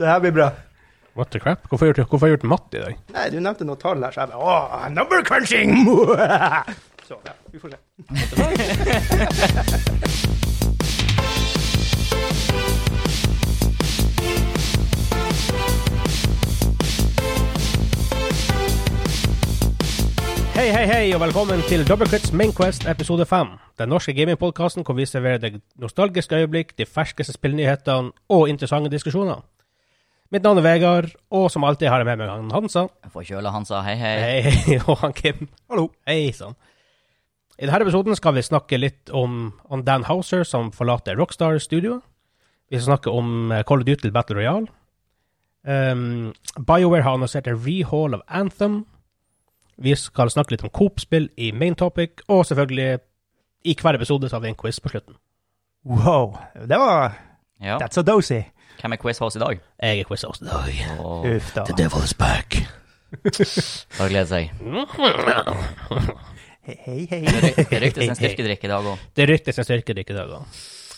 Så det her blir bra. What the crap? Hvorfor har jeg gjort, hvorfor har jeg gjort matt i dag? Nei, du nevnte noen tall her, så jeg bare Åh, number crunching! Så, ja, vi får se. Hei, hei, hei, og velkommen til Doublecrits Mainquest episode 5. Den norske gamingpodkasten hvor vi serverer deg nostalgiske øyeblikk, de ferskeste spillnyhetene og interessante diskusjoner. Mitt navn er Vegard, og som alltid har jeg med meg han Hansa. Forkjøla Hansa, hei hei. Hei, hei, og han Kim. Hallo. Hei sann. I denne episoden skal vi snakke litt om, om Dan Houser, som forlater Rockstar Studio. Vi skal snakke om eh, Call of Duty Battle Royale. Um, BioWare har annonsert en rehaul av Anthem. Vi skal snakke litt om Coop-spill i main topic, og selvfølgelig, i hver episode så har vi en quiz på slutten. Wow. Det var Ja. That's a dozy. Hvem er quiz-host i dag? Jeg er quiz-host i dag. Oh. Uff da. The devil is back. bare glede seg. Hei, hei. Det ryktes en styrkedrikk i dag òg. Det ryktes en styrkedrikk i dag, da.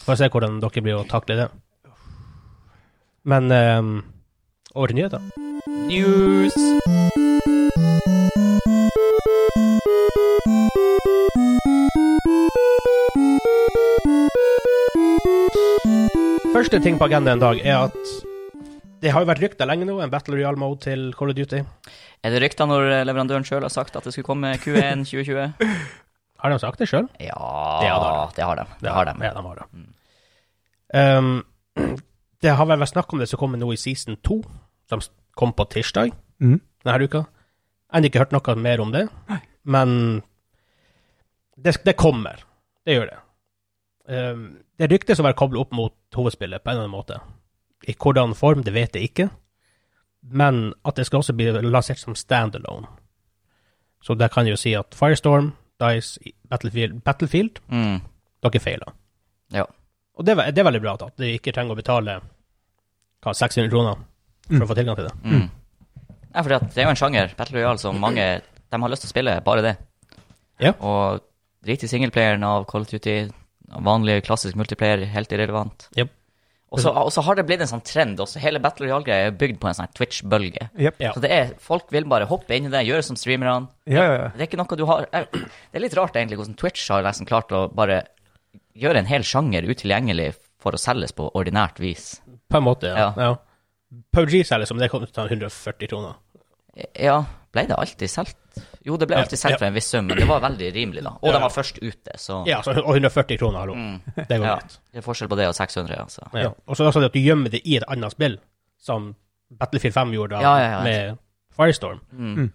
Får se hvordan dere blir å takle det. Men um, over til nyheter. News! Første ting på agendaen i dag er at det har jo vært rykter lenge nå, en Battle Royale-mode til Call of Duty. Er det rykter når leverandøren sjøl har sagt at det skulle komme Q1 2020? Har de sagt det sjøl? Ja, Det har de. det har de. Det har de. Ja, de har det. Um, det har vel vært snakk om det som kommer nå i season 2, som kom på tirsdag Mm. denne uka. Ennå ikke hørt noe mer om det, men det, det kommer. Det gjør det. Um, det ryktes å være koblet opp mot hovedspillet på en eller annen måte. I hvordan form, det vet jeg ikke. Men at det skal også bli lansert som standalone. Så der kan jeg jo si at Firestorm, Dice, Battlefield, Battlefield Mm. dere feiler. Ja. Og det, er det er veldig bra at de ikke trenger å betale hva, 600 kroner for Mm. å få tilgang til det. Mm. Ja, for det er jo en sjanger, Battle Royale, som mange de har lyst til å spille, bare det. Ja. Og drit i singleplayeren av Call of Duty, vanlig klassisk multiplayer, helt irrelevant. Yep. Og så har det blitt en sånn trend også. Hele Battle Royale-greia er bygd på en sånn Twitch-bølge. Yep. Ja. Så det er, folk vil bare hoppe inn i det, gjøre som streamerne. Ja, ja, ja. Det er ikke noe du har jeg- Det er litt rart egentlig hvordan Twitch har liksom klart å bare gjøre en hel sjanger utilgjengelig for å selges på ordinært vis. På en måte, ja. Ja. ja. PUBG selges som det kommer til å ta 140 kroner. Ja, ble det alltid solgt? Jo, det ble Ja, alltid solgt ja. for en viss sum, men det var veldig rimelig, da. Og Ja, de var først ute, så Ja, så, og 140 kroner, hallo. mm, Det går ja. greit. Det er forskjell på det og 600, altså. Ja. Og så er det at du gjemmer det i et annet spill, som Battlefield 5 gjorde da, Ja, ja, ja. med Firestorm. Mm, Mm.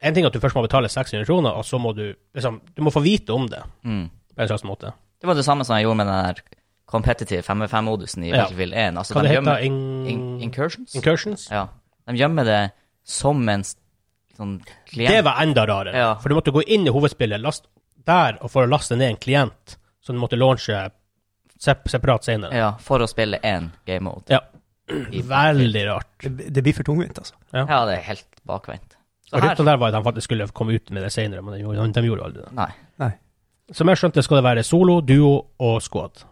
En ting er at du først må betale 600 kroner, og så må du liksom Du må få vite om det mm. på en slags måte. Det var det samme som jeg gjorde med den der competitive 5v5-modusen i Ja. Battlefield 1. Altså, Hva de det heter det? In... in Incursions? Incursions? Ja. De gjemmer det som en sånn klient. Det var enda rarere. Ja. For du måtte gå inn i hovedspillet last, der og for å laste ned en klient som du måtte launche sep separat senere. Ja, for å spille én game mode. Ja. Veldig rart. Det, det blir for tungvint, altså. Ja, det er helt bakvendt. Og ryktene der var at de faktisk skulle komme ut med det senere, men de gjorde, de gjorde aldri det. Nei. Som jeg skjønte, skal det være solo, duo og squad.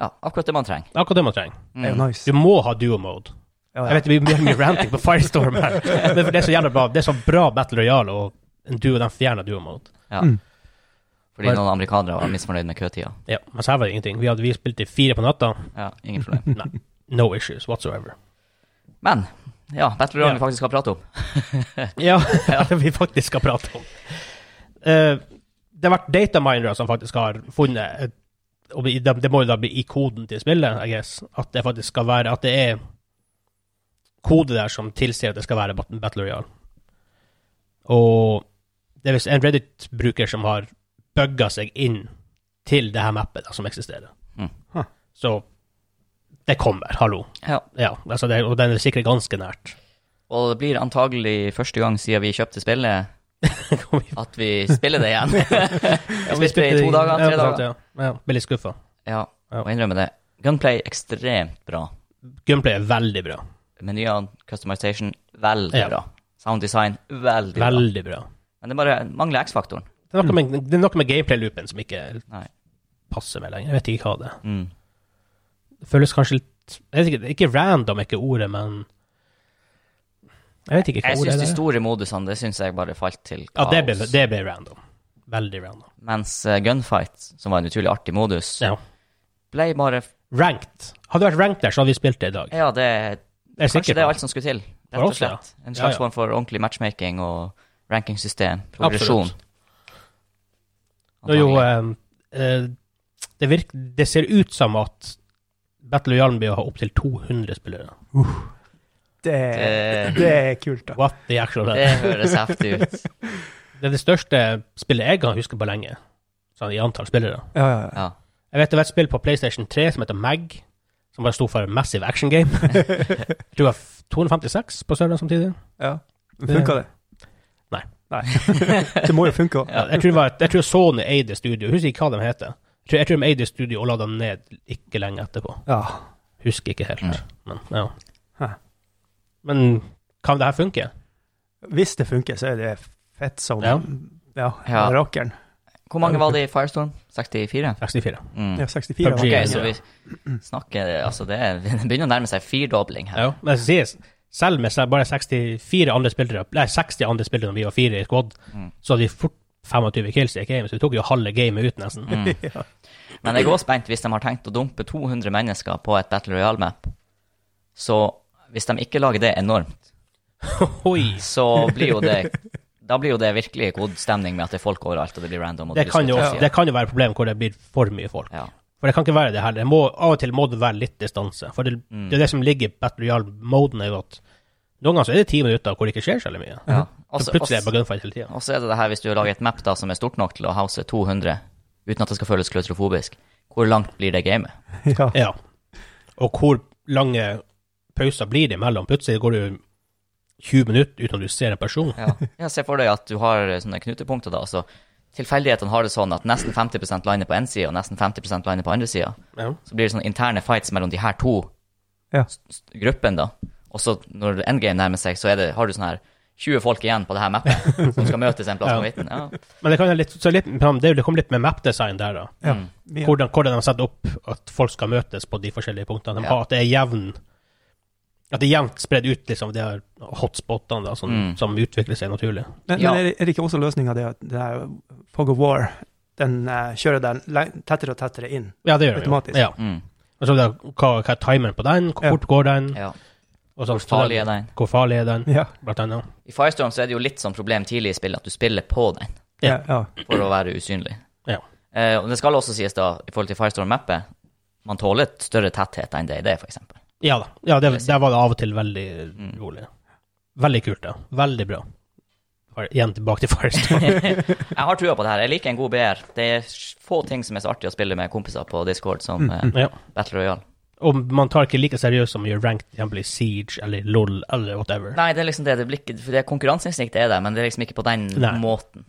Ja, akkurat det man trenger. Er akkurat det man trenger. Det er jo Mm. nice. Du må ha duo mode. Ja, Jeg vet det blir mye, ranting på Firestorm her, men det er så jævla bra. Det er så bra Battle Royale, og en duo, de fjerna duo mode. Ja. Mm. Fordi noen amerikanere var misfornøyd med køtida. Ja, mens her var det ingenting. Vi hadde vi spilt i fire på natta. Ja, ingen problem. No issues whatsoever. Men ja, Battle Royale Ja. vi faktisk skal prate om. Ja, det vi faktisk skal prate om. Uh, det har vært dataminere som faktisk har funnet og det, det må jo da bli i koden til spillet, I guess, at det faktisk skal være At det er kode der som tilsier at det skal være Battle Royale. Og det er visst en Reddit-bruker som har bugga seg inn til det her mappet da, som eksisterer. Mm. Huh. Så det kommer, hallo. Ja. Ja, altså det, og den er sikkert ganske nært. Og det blir antagelig første gang siden vi kjøpte spillet at vi spiller det igjen. Ja, vi spilte det i to dager, tre ja, sant, dager. Ja, ja. Blir litt skuffa. Ja, og innrømmer innrømme det. Gunplay ekstremt bra. Gunplay er veldig bra. Menyene, customization, veldig Ja. bra. Sound design, veldig, bra. Veldig bra. Men det bare mangler X-faktoren. Det er noe med, det er noe med gameplay-loopen som ikke Nei. passer meg lenger. Jeg vet ikke hva det er. Mm. Det føles kanskje litt jeg vet ikke, Ikke random er ikke ordet, men Jeg vet ikke hva Jeg ordet syns er. de der. store modusene, det syns jeg bare falt til Ja, kaos. det ble, det ble random. Veldig random. Mens eh, gunfight, som var en utrolig artig modus, Ja. ble bare Ranked. Hadde det vært ranked der, så hadde vi spilt det i dag. Ja, det Er Kanskje det er alt som skulle til, rett og slett. En slags ja. form for ordentlig matchmaking og rankingsystem. Progresjon. Det er jo eh, eh, det, virker, det ser ut som at Battle Royale blir å ha opptil 200 spillere. Det, Det- det er kult, da. What the actual Det høres heftig ut. Det er det største spillet jeg kan huske på lenge, sånn i antall spillere. Ja, ja, ja. Ja. Jeg vet det var et spill på PlayStation 3 som heter Mag, som bare sto for Massive Action Game. det var 256 på serveren samtidig. ja. Funka det? Nei. Nei. det må jo funke. Ja, jeg, tror det var, jeg tror Sony eide studio. Husker ikke hva de heter. Jeg tror, jeg tror de eide studio og la dem ned ikke lenge etterpå. Ja. Husker ikke helt. Mm. Men, ja. Hæ. Men kan det her funke? Hvis det funker, så er det fett som Ja. ja, Ja. rockeren. Hvor mange var det i Firestorm? 64? 64. Mm. Ja, 64. PUBG, okay, så vi snakker Altså, det, er, det begynner å nærme seg firdobling her. Ja, men det sies, selv med bare 64 andre spillere, nei, 60 andre spillere når vi var fire i squad, Mm. så hadde vi fort 25 kills i et game, så vi tok jo halve gamet ut nesten. Mm. ja. Men jeg er spent hvis de har tenkt å dumpe 200 mennesker på et Battle Royale-map. Så hvis de ikke lager det enormt, så blir jo det Da blir jo det virkelig god stemning med at det er folk overalt, og det blir random. Og Det blir kan, jo, det kan jo være et problem hvor det blir for mye folk. Ja. For det kan ikke være det heller. Av og til må det være litt distanse. For det, Mm. det er det som ligger i Battle Royale-moden, er jo at noen ganger så er det ti minutter hvor det ikke skjer så veldig mye. Ja. Så plutselig er det også, bare gunfight hele tida. og så er det det her, hvis du lager et map da som er stort nok til å house 200, uten at det skal føles klaustrofobisk, hvor langt blir det gamet? ja. Ja. Og hvor lange pauser blir det imellom? Plutselig går du 20 minutter uten at du ser en person. Ja. ja, Se for deg at du har sånne knutepunkter, da. Så tilfeldighetene har det sånn at nesten 50% lander på én side, og nesten 50% lander på andre sida. Ja. Så blir det sånne interne fights mellom de her to Ja. gruppene, da. Og så når endgame nærmer seg, så er det, har du sånn her 20 folk igjen på det her mappet som skal møtes en plass Ja. på midten. Ja. Men det, kan være litt, så litt, det, det kommer litt med mapdesign der, da. Ja. Mm. Hvordan, hvordan de setter opp at folk skal møtes på de forskjellige punktene. De Ja. har At det er jevn At det er jevnt spredd ut, liksom, de her hotspotene da, som, Mm. som utvikler seg naturlig. Men, Ja. men er, det, ikke også løsninga det at det er Fog of War den uh, kjører den tettere og tettere inn? Ja, det gjør det. Automatisk. Ja. Mm. Altså, det, er- hva, hva er timeren på den? Hvor Ja. fort går den? ja. Og sånn, Hvor farlig er den? Hvor farlig er den, Ja. blant annet. I Firestorm så er det jo litt sånn problem tidlig i spillet at du spiller på den Ja. ja. for å være usynlig. Ja. Uh, og det skal også sies, da, i forhold til Firestorm-mappet, man tåler et større tetthet enn det i det, for eksempel. Ja da. Ja, det, der var det av og til veldig Mm. rolig. Veldig kult, da. Veldig bra. Igjen tilbake til Firestorm. Jeg har trua på det her. Jeg liker en god BR. Det er få ting som er så artig å spille med kompiser på Discord som mm, ja. Battle Royale. Og man tar ikke like seriøst som å gjøre ranked eksempel i Siege eller LOL eller whatever. Nei, det er liksom det. Det, blir ikke, det Konkurranseinstinktet er der, men det er liksom ikke på den Nei. måten.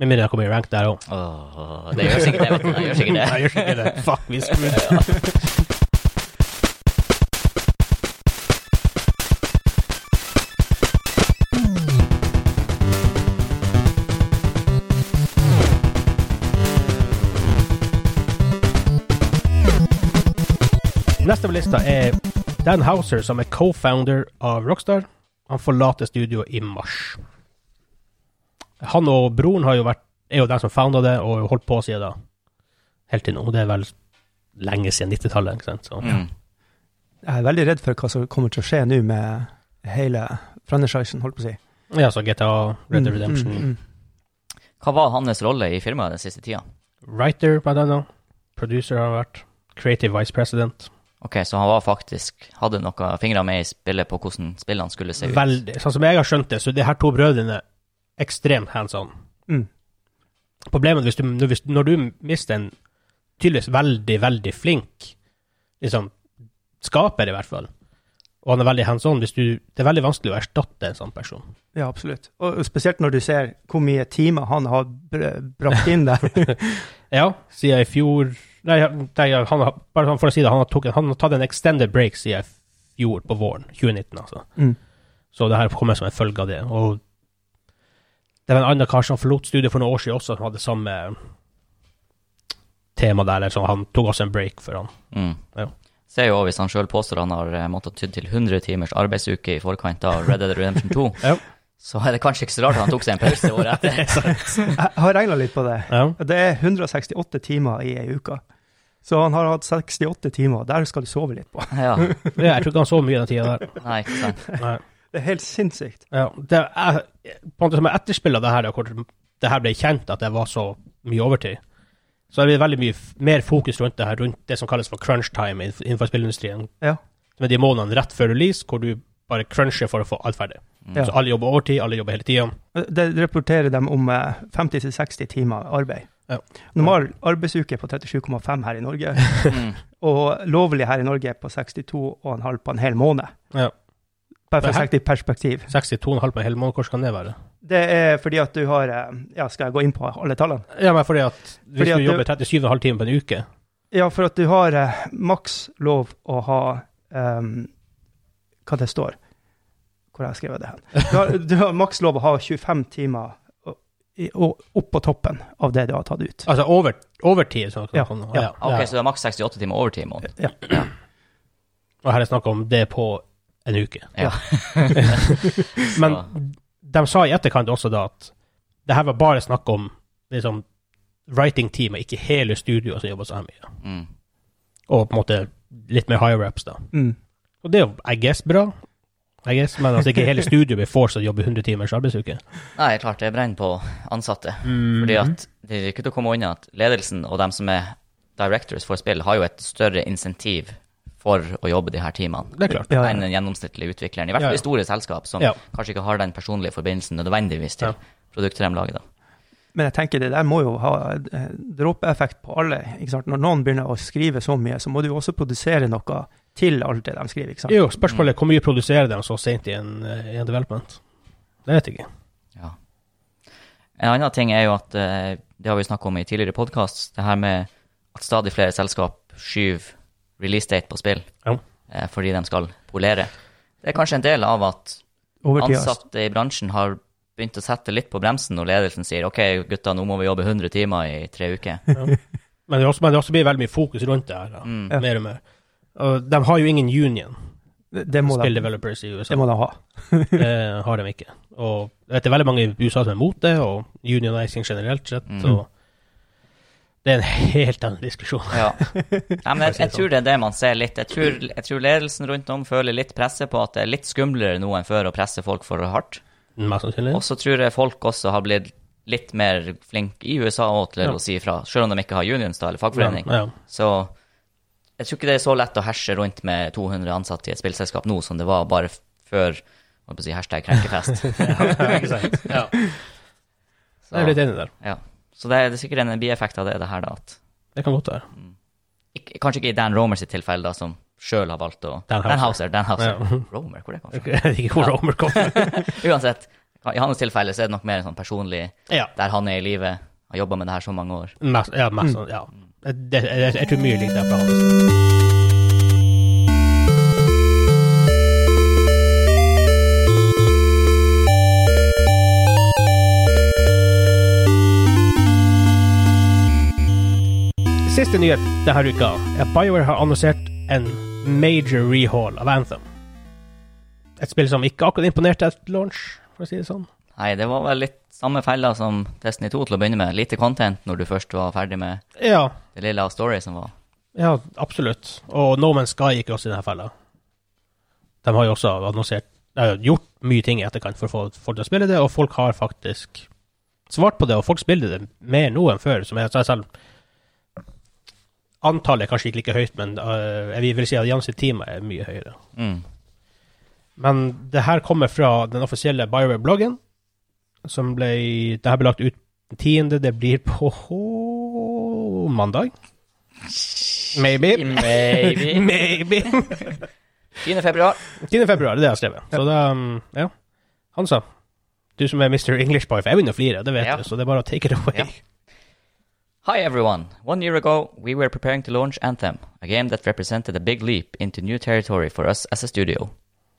Med mindre jeg kommer i rank der òg. Åh, det gjør sikkert det, vet du. Det gjør sikkert det. Nei, gjør sikkert det. Fuck, vi er screwed. Neste på lista er Dan Houser, som er co-founder av Rockstar. Han forlater studioet i mars. Han og broren har jo vært, er jo den som founda det, og holdt på siden da. Helt til nå. Det er vel lenge siden 90-tallet. ikke sant? Så. Mm. Jeg er veldig redd for hva som kommer til å skje nå med hele franchisen, holdt på å si. Ja, så GTA, Red Dead Mm, Redemption. mm, mm. Hva var hans rolle i firmaet den siste tida? Writer, blant annet. Producer har han vært. Creative Vice President. Ok, så han var faktisk Hadde noen fingre med i spillet på hvordan spillene skulle se ut? Veldig. Sånn som jeg har skjønt det, så de her to brødrene er ekstremt hands on. Mm. Problemet hvis du, hvis, når du mister en tydeligvis veldig, veldig flink liksom, skaper, i hvert fall, og han er veldig hands on, hvis du, det er veldig vanskelig å erstatte en sånn person. Ja, absolutt. Og spesielt når du ser hvor mye timer han har br- brakt inn der. Ja, siden i fjor Nei, nei han har, bare sånn for å si det, han har, tok, han har tatt en extended break siden fjor, på våren 2019, altså. Mm. Så det her kommer som en følge av det. Og det var en annen kar som forlot studiet for noen år siden også, som hadde samme tema der. Eller så han tok også en break for han. Mm. Ja. Ser jo hvis han sjøl påstår han har eh, måttet tydd til 100 timers arbeidsuke i forkant av Red Dead Redemption 2, Ja. Så er det kanskje ikke så rart at han tok seg en pause året etter. Jeg har regna litt på det. Ja. Det er 168 timer i ei uke. Så han har hatt 68 timer. Der skal du sove litt på. Ja, Ja, Jeg tror ikke han sov mye den tida der. nei, ikke sant. Nei. Det er helt sinnssykt. Ja, det er, på en måte som jeg etterspiller det her, da, hvor det her ble kjent at det var så mye overtid, så er det veldig mye f- mer fokus rundt det her, rundt det som kalles for crunch time innenfor spillindustrien. Ja. Med de månedene rett før release, hvor du bare cruncher for å få alt ferdig. Ja. Så alle jobber overtid, alle jobber hele tida. Det rapporterer dem om eh, 50-60 timer arbeid. Ja. Normal arbeidsuke på 37,5 her i Norge, Mm. og lovlig her i Norge på 62,5 på en hel måned. Ja. Bare for å sette det i perspektiv. 62,5 på en hel måned, hvordan kan det være? Det er fordi at du har eh, Ja, skal jeg gå inn på alle tallene? Ja, men fordi at hvis Fordi at du jobber 37,5 timer på en uke Ja, for at du har eh, maks lov å ha ehm, Hva det står? Hvor har jeg skrevet det hen? Du har, du har maks lov å ha 25 timer opp på toppen av det du har tatt ut. Altså over, overtid. Sånn, Ja, sånn, ja. Ok, så det er maks 68 timer overtid i måneden. Ja. Og her er snakk om det på en uke. Ja. Men de sa i etterkant også da at det her var bare snakk om liksom writing-teamet, ikke hele studioet som jobber så mye. Mm. Og på en måte litt mer higher ups, da. Mm. Og det er jo, I guess, bra. I guess, men altså ikke hele studioet blir fortsatt å jobbe 100 timers arbeidsuke. Nei, klart det brenner på ansatte. Mm. Fordi at det er ikke til å komme unna at ledelsen og dem som er directors for spill, har jo et større insentiv for å jobbe de her timene Det er klart. Ja, ja. enn den gjennomsnittlige utvikleren. I hvert fall ja. i store selskap som Ja. kanskje ikke har den personlige forbindelsen nødvendigvis til Ja. produkter de lager. da. Men jeg tenker det der må jo ha eh, dråpeeffekt på alle. ikke sant? Når noen begynner å skrive så mye, så må du jo også produsere noe til alt det de skriver. ikke sant? Jo, spørsmålet er hvor mye produserer de så sent i en, eh, i en development? Det vet jeg ikke. Ja. En annen ting er jo at eh, det har vi snakket om i tidligere podkast, det her med at stadig flere selskap skyver release date på spill Ja. eh, fordi de skal polere. Det er kanskje en del av at ansatte i bransjen har begynt å sette litt på bremsen når ledelsen sier OK, gutta, nå må vi jobbe 100 timer i tre uker. Men det, også, men det også blir veldig mye fokus rundt det her. Da. Mm. Ja. Mer og mer. Og de har jo ingen union, Det, det, må spill de, developers i USA. det må de ha. Det har de ikke. Og jeg vet det er veldig mange i USA som er mot det, og unionizing generelt sett. Mm. Og det er en helt annen diskusjon. Ja. Nei, men jeg, jeg tror det er det man ser litt. Jeg tror, jeg tror ledelsen rundt om føler litt presse på at det er litt skumlere nå enn før å presse folk for hardt. Mest sannsynlig. Og så tror jeg folk også har blitt litt mer flinke i USA også til Ja. å si ifra, selv om de ikke har unions da, eller fagforening. Ja, Så jeg tror ikke det er så lett å herse rundt med 200 ansatte i et spillselskap nå som det var bare før holdt på å si, hashtag krenkefest. ja. ikke sant? Ja. Så, Jeg er litt enig der. ja. så det, er, det er sikkert en bieffekt av det, det her, da. At, Det kan godt være. Ik kanskje ikke i Dan Romer sitt tilfelle, da, som sjøl har valgt å Dan Houser. Dan Houser. Ja. Romer, hvor det kom fra? Jeg vet ikke hvor Romer kommer. Uansett, i hans tilfelle så er det nok mer en sånn personlig Ja, Der han er i livet, har jobba med det her så mange år. mest, ja, mest sånn, ja. Det, jeg, jeg tror mye likt det fra hans. Siste nyhet denne uka er at BioWare har annonsert en major rehaul av Anthem. Et spill som ikke akkurat imponerte etter launch, for å si det sånn. Nei, det var vel litt samme fella som Destiny 2 til å begynne med. Lite content når du først var ferdig med Ja, det lille av story som var. Ja, absolutt. Og No Man's Sky gikk også i denne fella. De har jo også annonsert de gjort mye ting i etterkant for folk til å spille det, og folk har faktisk svart på det, og folk spiller det mer nå enn før. Som jeg sa selv Antallet er kanskje ikke like høyt, men uh, jeg vil si at gjennomsnittsteamet er mye høyere. Mm. Men det her kommer fra den offisielle BioWare-bloggen, som ble Det her ble lagt ut den tiende. Det blir på mandag. Maybe. Maybe. Maybe. 10. februar. 10. februar, det er det jeg har skrevet. Så da, um, ja. Hansa, du som er Mr. English Boy, for jeg begynner å flire, det vet Ja. du, så det er bare å take it away. Ja. Hi everyone. One year ago, we were preparing to launch Anthem, a game that represented a big leap into new territory for us as a studio.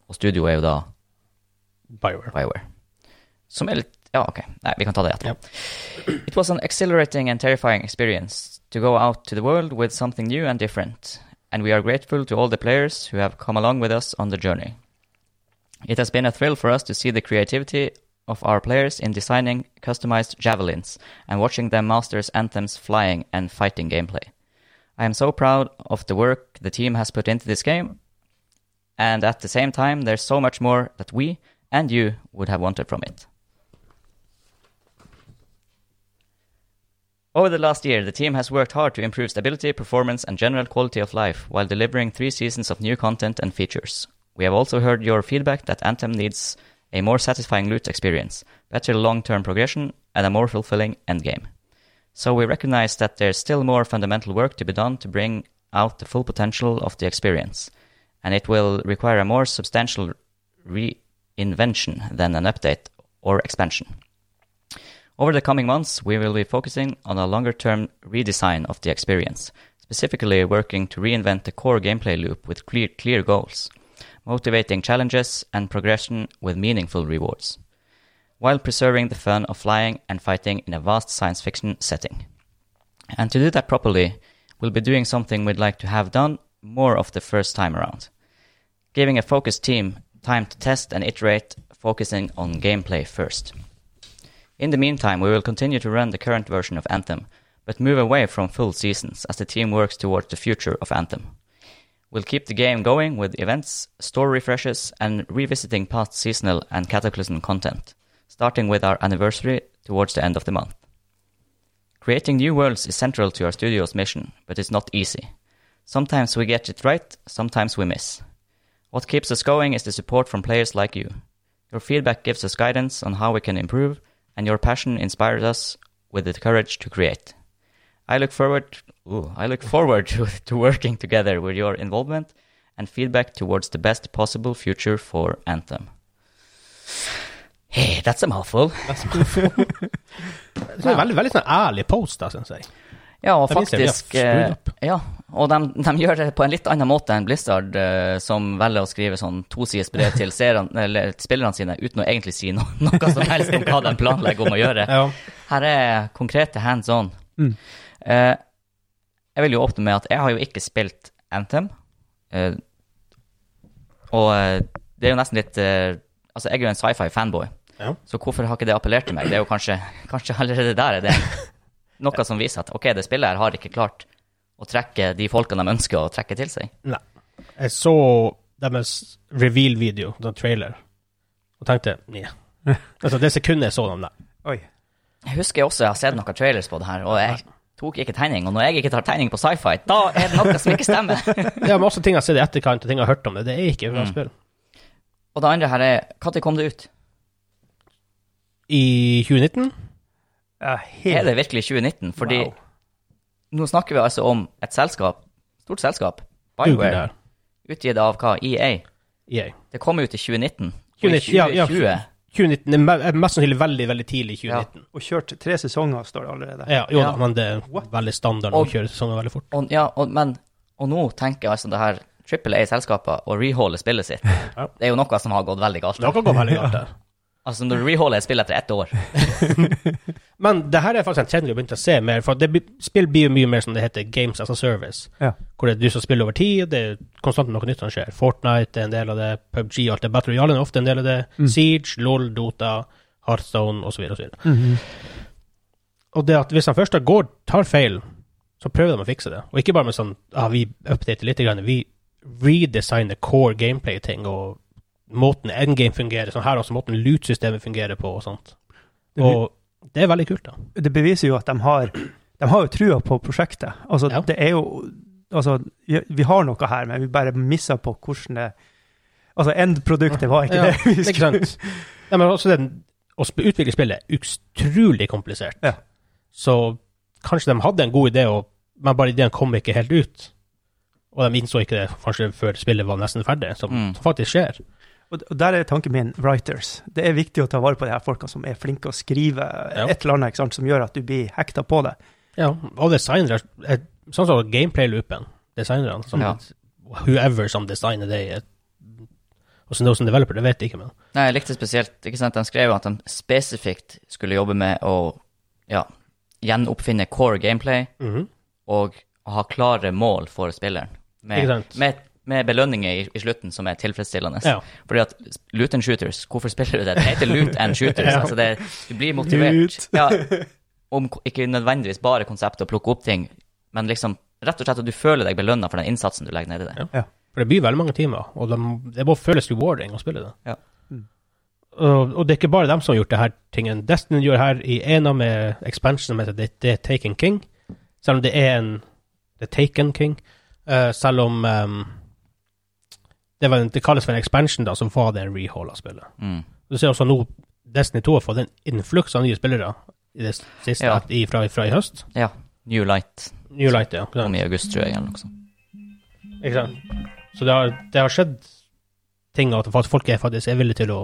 Og studio er jo da BioWare. Bioware. Som er litt Ja, ok. Nei, vi kan ta det etterpå. It was an exhilarating and terrifying experience to go out to the world with something new and different. and we are grateful to all the players who have come along with us on the journey. It has been a thrill for us to see the creativity of our players in designing customized javelins and watching them masters Anthem's flying and fighting gameplay. I am so proud of the work the team has put into this game, and at the same time, there's so much more that we and you would have wanted from it. Over the last year, the team has worked hard to improve stability, performance, and general quality of life while delivering three seasons of new content and features. We have also heard your feedback that Anthem needs a more satisfying loot experience, better long term progression, and a more fulfilling endgame. So we recognize that there's still more fundamental work to be done to bring out the full potential of the experience, and it will require a more substantial reinvention than an update or expansion. Over the coming months, we will be focusing on a longer term redesign of the experience, specifically working to reinvent the core gameplay loop with clear, clear goals, motivating challenges, and progression with meaningful rewards, while preserving the fun of flying and fighting in a vast science fiction setting. And to do that properly, we'll be doing something we'd like to have done more of the first time around, giving a focused team time to test and iterate, focusing on gameplay first. In the meantime, we will continue to run the current version of Anthem, but move away from full seasons as the team works towards the future of Anthem. We'll keep the game going with events, store refreshes, and revisiting past seasonal and Cataclysm content, starting with our anniversary towards the end of the month. Creating new worlds is central to our studio's mission, but it's not easy. Sometimes we get it right, sometimes we miss. What keeps us going is the support from players like you. Your feedback gives us guidance on how we can improve, and your passion inspires us with the courage to create. I look forward ooh, I look forward to, to working together with your involvement and feedback towards the best possible future for Anthem. Hey, that's a mouthful. That's Det er en veldig, veldig sånn ærlig post, da, syns jeg. Ja, og Det viser faktisk eh, screwed. Ja, og de, de gjør det på en litt annen måte enn Blizzard, uh, som velger å skrive sånn tosides brev til spillerne sine uten å egentlig si no, noe som helst om hva de planlegger om å gjøre. Ja. Her er konkrete hands on. Mm. Uh, jeg vil jo åpne med at jeg har jo ikke spilt Anthem. Uh, og det er jo nesten litt Altså, jeg er jo en sci-fi-fanboy, Ja. så hvorfor har ikke det appellert til meg? Det er jo kanskje, kanskje allerede der er det noe som viser at ok, det spillet her har ikke klart å trekke de folkene de ønsker å trekke til seg. Nei. Jeg så deres reveal-video, den trailer, og tenkte nei. Altså, det sekundet jeg så dem der. Oi. Jeg husker også jeg har sett noen trailers på det her, og jeg tok ikke tegning. Og når jeg ikke tar tegning på sci-fi, da er det noe som ikke stemmer. Det er masse ting jeg har sett i etterkant, og ting jeg har hørt om det. Det er ikke bra Mm. spill. og det andre her er Når kom det ut? I 2019? Ja, Er det virkelig 2019? Fordi wow. Nå snakker vi altså om et selskap, stort selskap, Bioware, utgitt av hva? EA. EA. Det kom ut i 2019. Og i 2019, ja, ja. 2019 er me- mest sannsynlig veldig, veldig tidlig i 2019. Og kjørt tre sesonger, står det allerede. Ja, jo Ja. men det er What? veldig standard Og- å kjøre sånn veldig fort. Og, ja, og, men, og nå tenker jeg altså det her Triple A-selskapet å reholde spillet sitt. Ja. Det er jo noe som har gått veldig galt. Det har gått veldig galt der. Altså Når du reholder et spill etter ett år Men det her er faktisk en trend vi har begynt å se mer, for det spill blir jo mye mer som det heter Games as a Service. Ja. Hvor det er du som spiller over tid, det er konstant noe nytt som skjer. Fortnite er en del av det, PubG og alt det. Battle Royale er ofte en del av det. Mm. Siege, LOL, Dota, Hearthstone osv. osv. Mhm. Og det at hvis de først går, tar feil, så prøver de å fikse det. Og ikke bare med sånn ah, vi updater litt, grann, vi redesigner core gameplay-ting, og måten endgame fungerer, sånn her også måten loot-systemet fungerer på, og sånt. Og det er veldig kult, da. det beviser jo at de har De har jo trua på prosjektet. Altså, Ja. det er jo Altså, vi har noe her, men vi bare misser på hvordan det Altså, endproduktet var ikke Ja, det vi det ikke skulle sant. Ja, men også den, å utvikle spillet er utrolig komplisert. Ja. Så kanskje de hadde en god idé, og, men bare ideen kom ikke helt ut. Og de innså ikke det kanskje før spillet var nesten ferdig, som, Mm. faktisk skjer. Og og der er tanken min writers. Det er viktig å ta vare på de her folka som er flinke å skrive Ja. et eller annet ikke sant, som gjør at du blir hekta på det. Ja, og designere er- Sånn som gameplay-loopen. Designerne. Som, Ja. Whoever som designer det. er- Og så noe som developer, det vet jeg ikke, men Nei, jeg likte spesielt ikke sant, De skrev at de spesifikt skulle jobbe med å ja, gjenoppfinne core gameplay Mhm. og å ha klare mål for spilleren. Ikke med, sant? Med, belønninger i, i slutten som er tilfredsstillende. Ja. Fordi at loot and shooters, hvorfor spiller du det? Det heter loot and shooters. Ja. altså det, du blir motivert. Ja, om ikke nødvendigvis bare konseptet å plukke opp ting, men liksom rett og slett at du føler deg belønna for den innsatsen du legger ned i det. Ja. For det blir veldig mange timer, og de, det må føles rewarding å spille det. Ja. Mm. Og, og det er ikke bare dem som har gjort det her tingen. Destiny gjør her i en av med expansion som heter det, The Taken King. Selv om det er en The Taken King. uh, selv om ehm, det, var en, det kalles for en expansion, da, som var det en rehaul av spillet. Mm. Du ser også nå Destiny 2 har fått en influks av nye spillere i det siste, Ja. i, fra, fra i høst. Ja. New Light New Light, ja. Om i august, tror jeg, eller noe sånt. Ikke sant? Så det har, det har skjedd ting at folk er faktisk er villige til å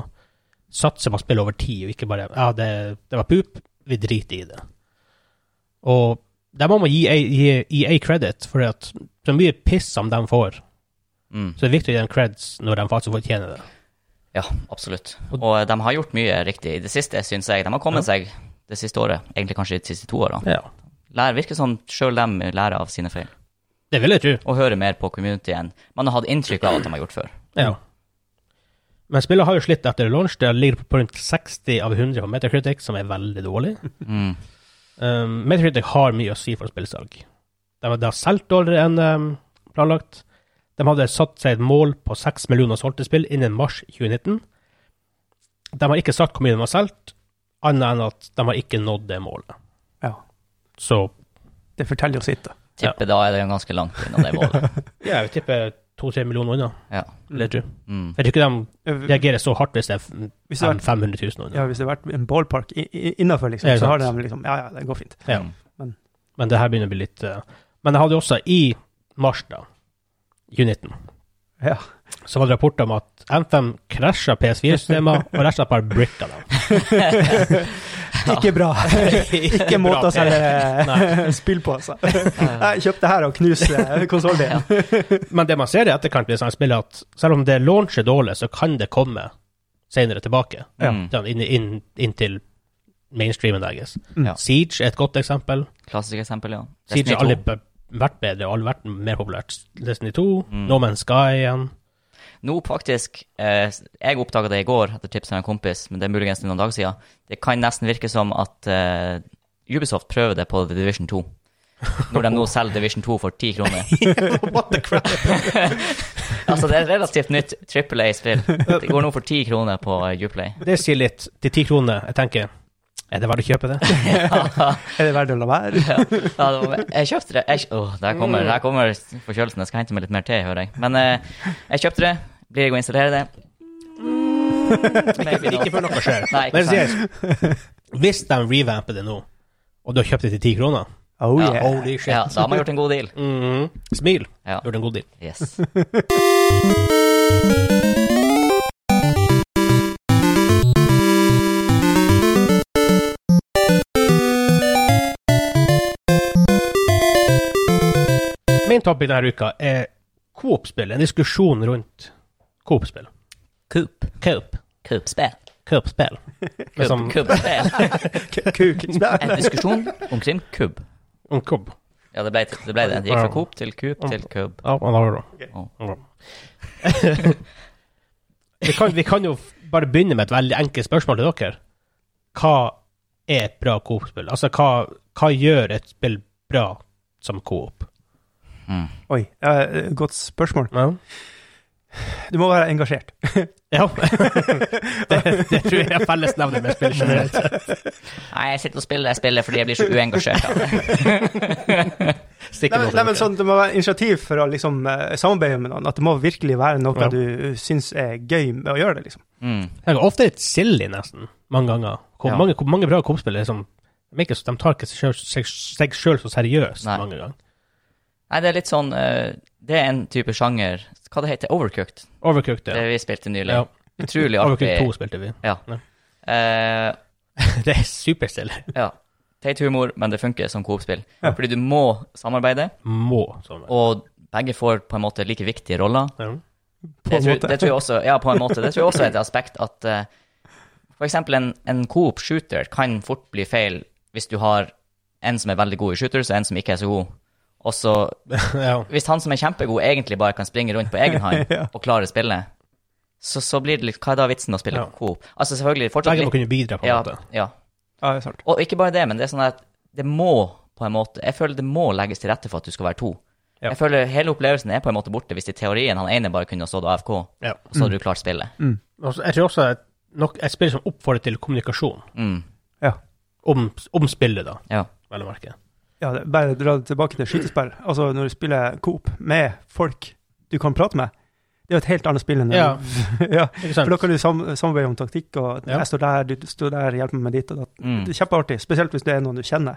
satse på spill over tid, og ikke bare Ja, det, det var poop, vi driter i det. Og der må man gi EA, EA credit, for at så mye piss som de får, Mm. så det er viktig å gi dem creds når de faktisk fortjener det. Ja, absolutt. Og de har gjort mye riktig i det siste, syns jeg. De har kommet seg det siste året, egentlig kanskje de siste to årene. Ja. Lær, virker som sjøl dem lærer av sine feil, Det vil jeg tro. og hører mer på communityen. Man har hatt inntrykk av at de har gjort før. Ja. Men spillet har jo slitt etter launch. Det ligger på rundt 60 av 100 på Metacritic, som er veldig dårlig. Mm. Um, Metacritic har mye å si for spillsalg. De de har solgt dårligere enn um, planlagt. De hadde satt seg et mål på 6 millioner solgte spill innen mars 2019. De har ikke sagt hvor mye de har solgt, annet enn at de har ikke nådd det målet. Ja. Så Det forteller jo sitt, da. Tipper da er det ganske langt unna det målet. ja, jeg vil tippe 2-3 millioner unna. Ja. vil Jeg tror Mm. Jeg tror ikke de reagerer så hardt hvis det er Hvis det vært, 500 000 unna. ja, hvis det har vært en ballpark innafor, liksom, så har de liksom Ja, ja, det går fint. Ja. Men, Men det her begynner å bli litt uh, Men jeg hadde også i mars, da, 2019, Ja. så var det rapporter om at Anthem krasja PS4-systemer, og rett og slett bare bricka dem. Ikke bra. Ikke måte å selge spill på, altså. Jeg kjøpte her og knuste konsollen din. Men det man ser i etterkant, blir sånn at selv om det launcher dårlig, så kan det komme senere tilbake. Ja. Mm. Sånn inn, inn, inn til mainstreamen, deres. Ja. Siege er et godt eksempel. Klassisk eksempel, ja. Siege er alle aldri 2. b- vært bedre og vært mer populært. Destiny 2, Mm. No Man's Sky igjen. Nå faktisk, eh, jeg oppdaga det i går etter tips av en kompis, men det er muligens noen dager siden. Det kan nesten virke som at eh, Ubisoft prøver det på The Division 2. Når de nå selger Division 2 for 10 kroner. What the crap? altså, det er et relativt nytt Triple A-spill. Det går nå for 10 kroner på Uplay. Det sier litt. De ti kroner. Jeg tenker, er det verdt å kjøpe det? Er det verdt å la være? Ja, det var- jeg kjøpte det. Jeg, åh, der kommer, der kommer forkjølelsen. Jeg skal hente meg litt mer te, hører jeg. Men eh, jeg kjøpte det. Blir jeg å installere det? Maybe. Ikke før noe skjer. Nei, ikke Men seriøst, hvis de revamper det nå, og du har kjøpt det til ti kroner Oh Ja. yeah. Holy shit. Ja, da har man gjort en god deal. Mhm. Smil. Ja. Gjort en god deal. Yes. Min topic denne uka er Coop-spill. En diskusjon rundt Coop-spill. Coop. Coop. Coop-spill. Coop-spill. Coop-spill. En diskusjon omkring kubb. Om kubb. Ja, det ble det. Ble det. det gikk fra Coop til Coop til Cub. Ja, man har det. Å. Vi, kan, vi kan jo bare begynne med et veldig enkelt spørsmål til dere. Hva er et bra Coop-spill? Altså, hva, hva gjør et spill bra som Coop? Mm. Oi, eh, godt spørsmål. Ja. Du må være engasjert. ja. det, det tror jeg er fellesnevner med spill generelt. Nei, jeg sitter og spiller jeg spiller fordi jeg blir så uengasjert av det. Nei, men- nei, men sånn, Det må være initiativ for å liksom, eh, samarbeide med noen. At det må virkelig være noe Ja. du syns er gøy med å gjøre det. liksom. Mm. Det er ofte litt silly, nesten. Mange ganger. Hvor Ja. mange, hvor mange bra Coop-spill er liksom de, tar ikke seg sjøl så seriøst Nei. mange ganger. Nei, det er litt sånn eh, Det er en type sjanger Hva det heter Overcooked. Overcooked, Det ja. vi spilte nylig. ja. Utrolig artig. Overcooked 2 spilte vi. Ja. Ja. Eh, det er superstille. ja. Teit humor, men det funker som Coop-spill. Ja. Fordi du må samarbeide, Må, sånn. og begge får på en måte like viktige roller. Ja. På Det en tror, måte. det tror jeg også, ja, på en måte. Det tror jeg også er et aspekt at eh, for eksempel en, en Coop shooter kan fort bli feil hvis du har en som er veldig god i shooters, og en som ikke er så god. Og så ja. Hvis han som er kjempegod, egentlig bare kan springe rundt på egen hånd Ja. og klare spillet, så, så blir det litt Hva er da vitsen å spille Ja. coop? Altså, selvfølgelig fortsatt Begge må kunne bidra, på en ja, måte. ja. Ja, det er sant. Og ikke bare det, men det er sånn at det må på en måte Jeg føler det må legges til rette for at du skal være to. Ja. Jeg føler hele opplevelsen er på en måte borte hvis i teorien han ene bare kunne ha stått AFK, og så hadde du klart spillet. Mm. Jeg tror også at nok et spill som oppfordrer til kommunikasjon Mm. Ja. om, om spillet, da, Ja. vel å merke. Ja bare dra det tilbake til skytespill. Altså, når du spiller Coop med folk du kan prate med, det er jo et helt annet spill enn Ja. ja. For da kan du sam samarbeide om taktikk, og Ja. jeg står der, du står der, hjelper meg med ditt og datt. Mm. Det er kjempeartig, spesielt hvis det er noen du kjenner.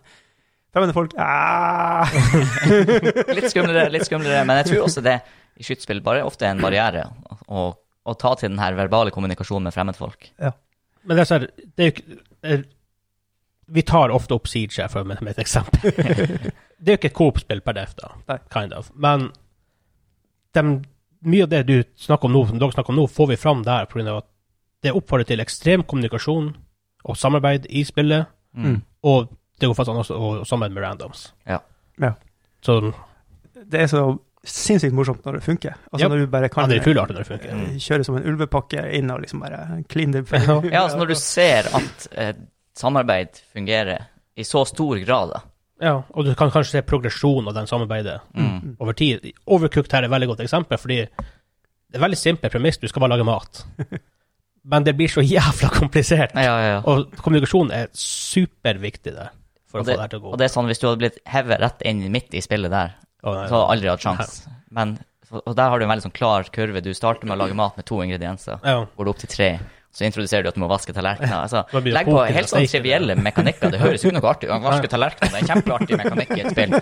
Fremmede folk ah! Litt skumlere, litt skumlere, men jeg tror også det i skytespill bare ofte er en barriere å, å ta til den her verbale kommunikasjonen med fremmedfolk. Men det er sånn, det er jo ikke det Vi tar ofte opp Siege her for, med, med et eksempel. det er jo ikke et Coop-spill per def, da. Kind of. Men de, mye av det du snakker om nå, som dere snakker om nå, får vi fram der pga. at det oppfordrer til ekstrem kommunikasjon og samarbeid i spillet, Mm. og det går faktisk an også å samarbeide med randoms. Ja. Ja. Så Det er så sinnssykt morsomt når det funker. Altså Ja. når du bare ja, kan det er utrolig når det funker. Mm. kjøre som en ulvepakke inn og liksom bare clean the Ja. Ja, altså når du ser at eh, samarbeid fungerer i så stor grad, da. Ja, og du kan kanskje se progresjon av den samarbeidet Mm. over tid. Overcooked her er et veldig godt eksempel, fordi det er veldig simpel premiss. Du skal bare lage mat. Men det blir så jævla komplisert. Ja, ja, ja. Og kommunikasjon er superviktig der, for Og å få det her til å gå. Og det er sånn, hvis du hadde blitt hevet rett inn midt i spillet der, oh, nei, så hadde du aldri hatt sjans. Men, og der har du en veldig sånn klar kurve. Du starter med å lage mat med to ingredienser. Går du opp til tre, så introduserer du at du må vaske tallerkener. Altså, legg på helt sånn steking. trivielle mekanikker. Det høres jo ikke noe artig ut. Vaske tallerkener, det er en kjempeartig mekanikk i et spill.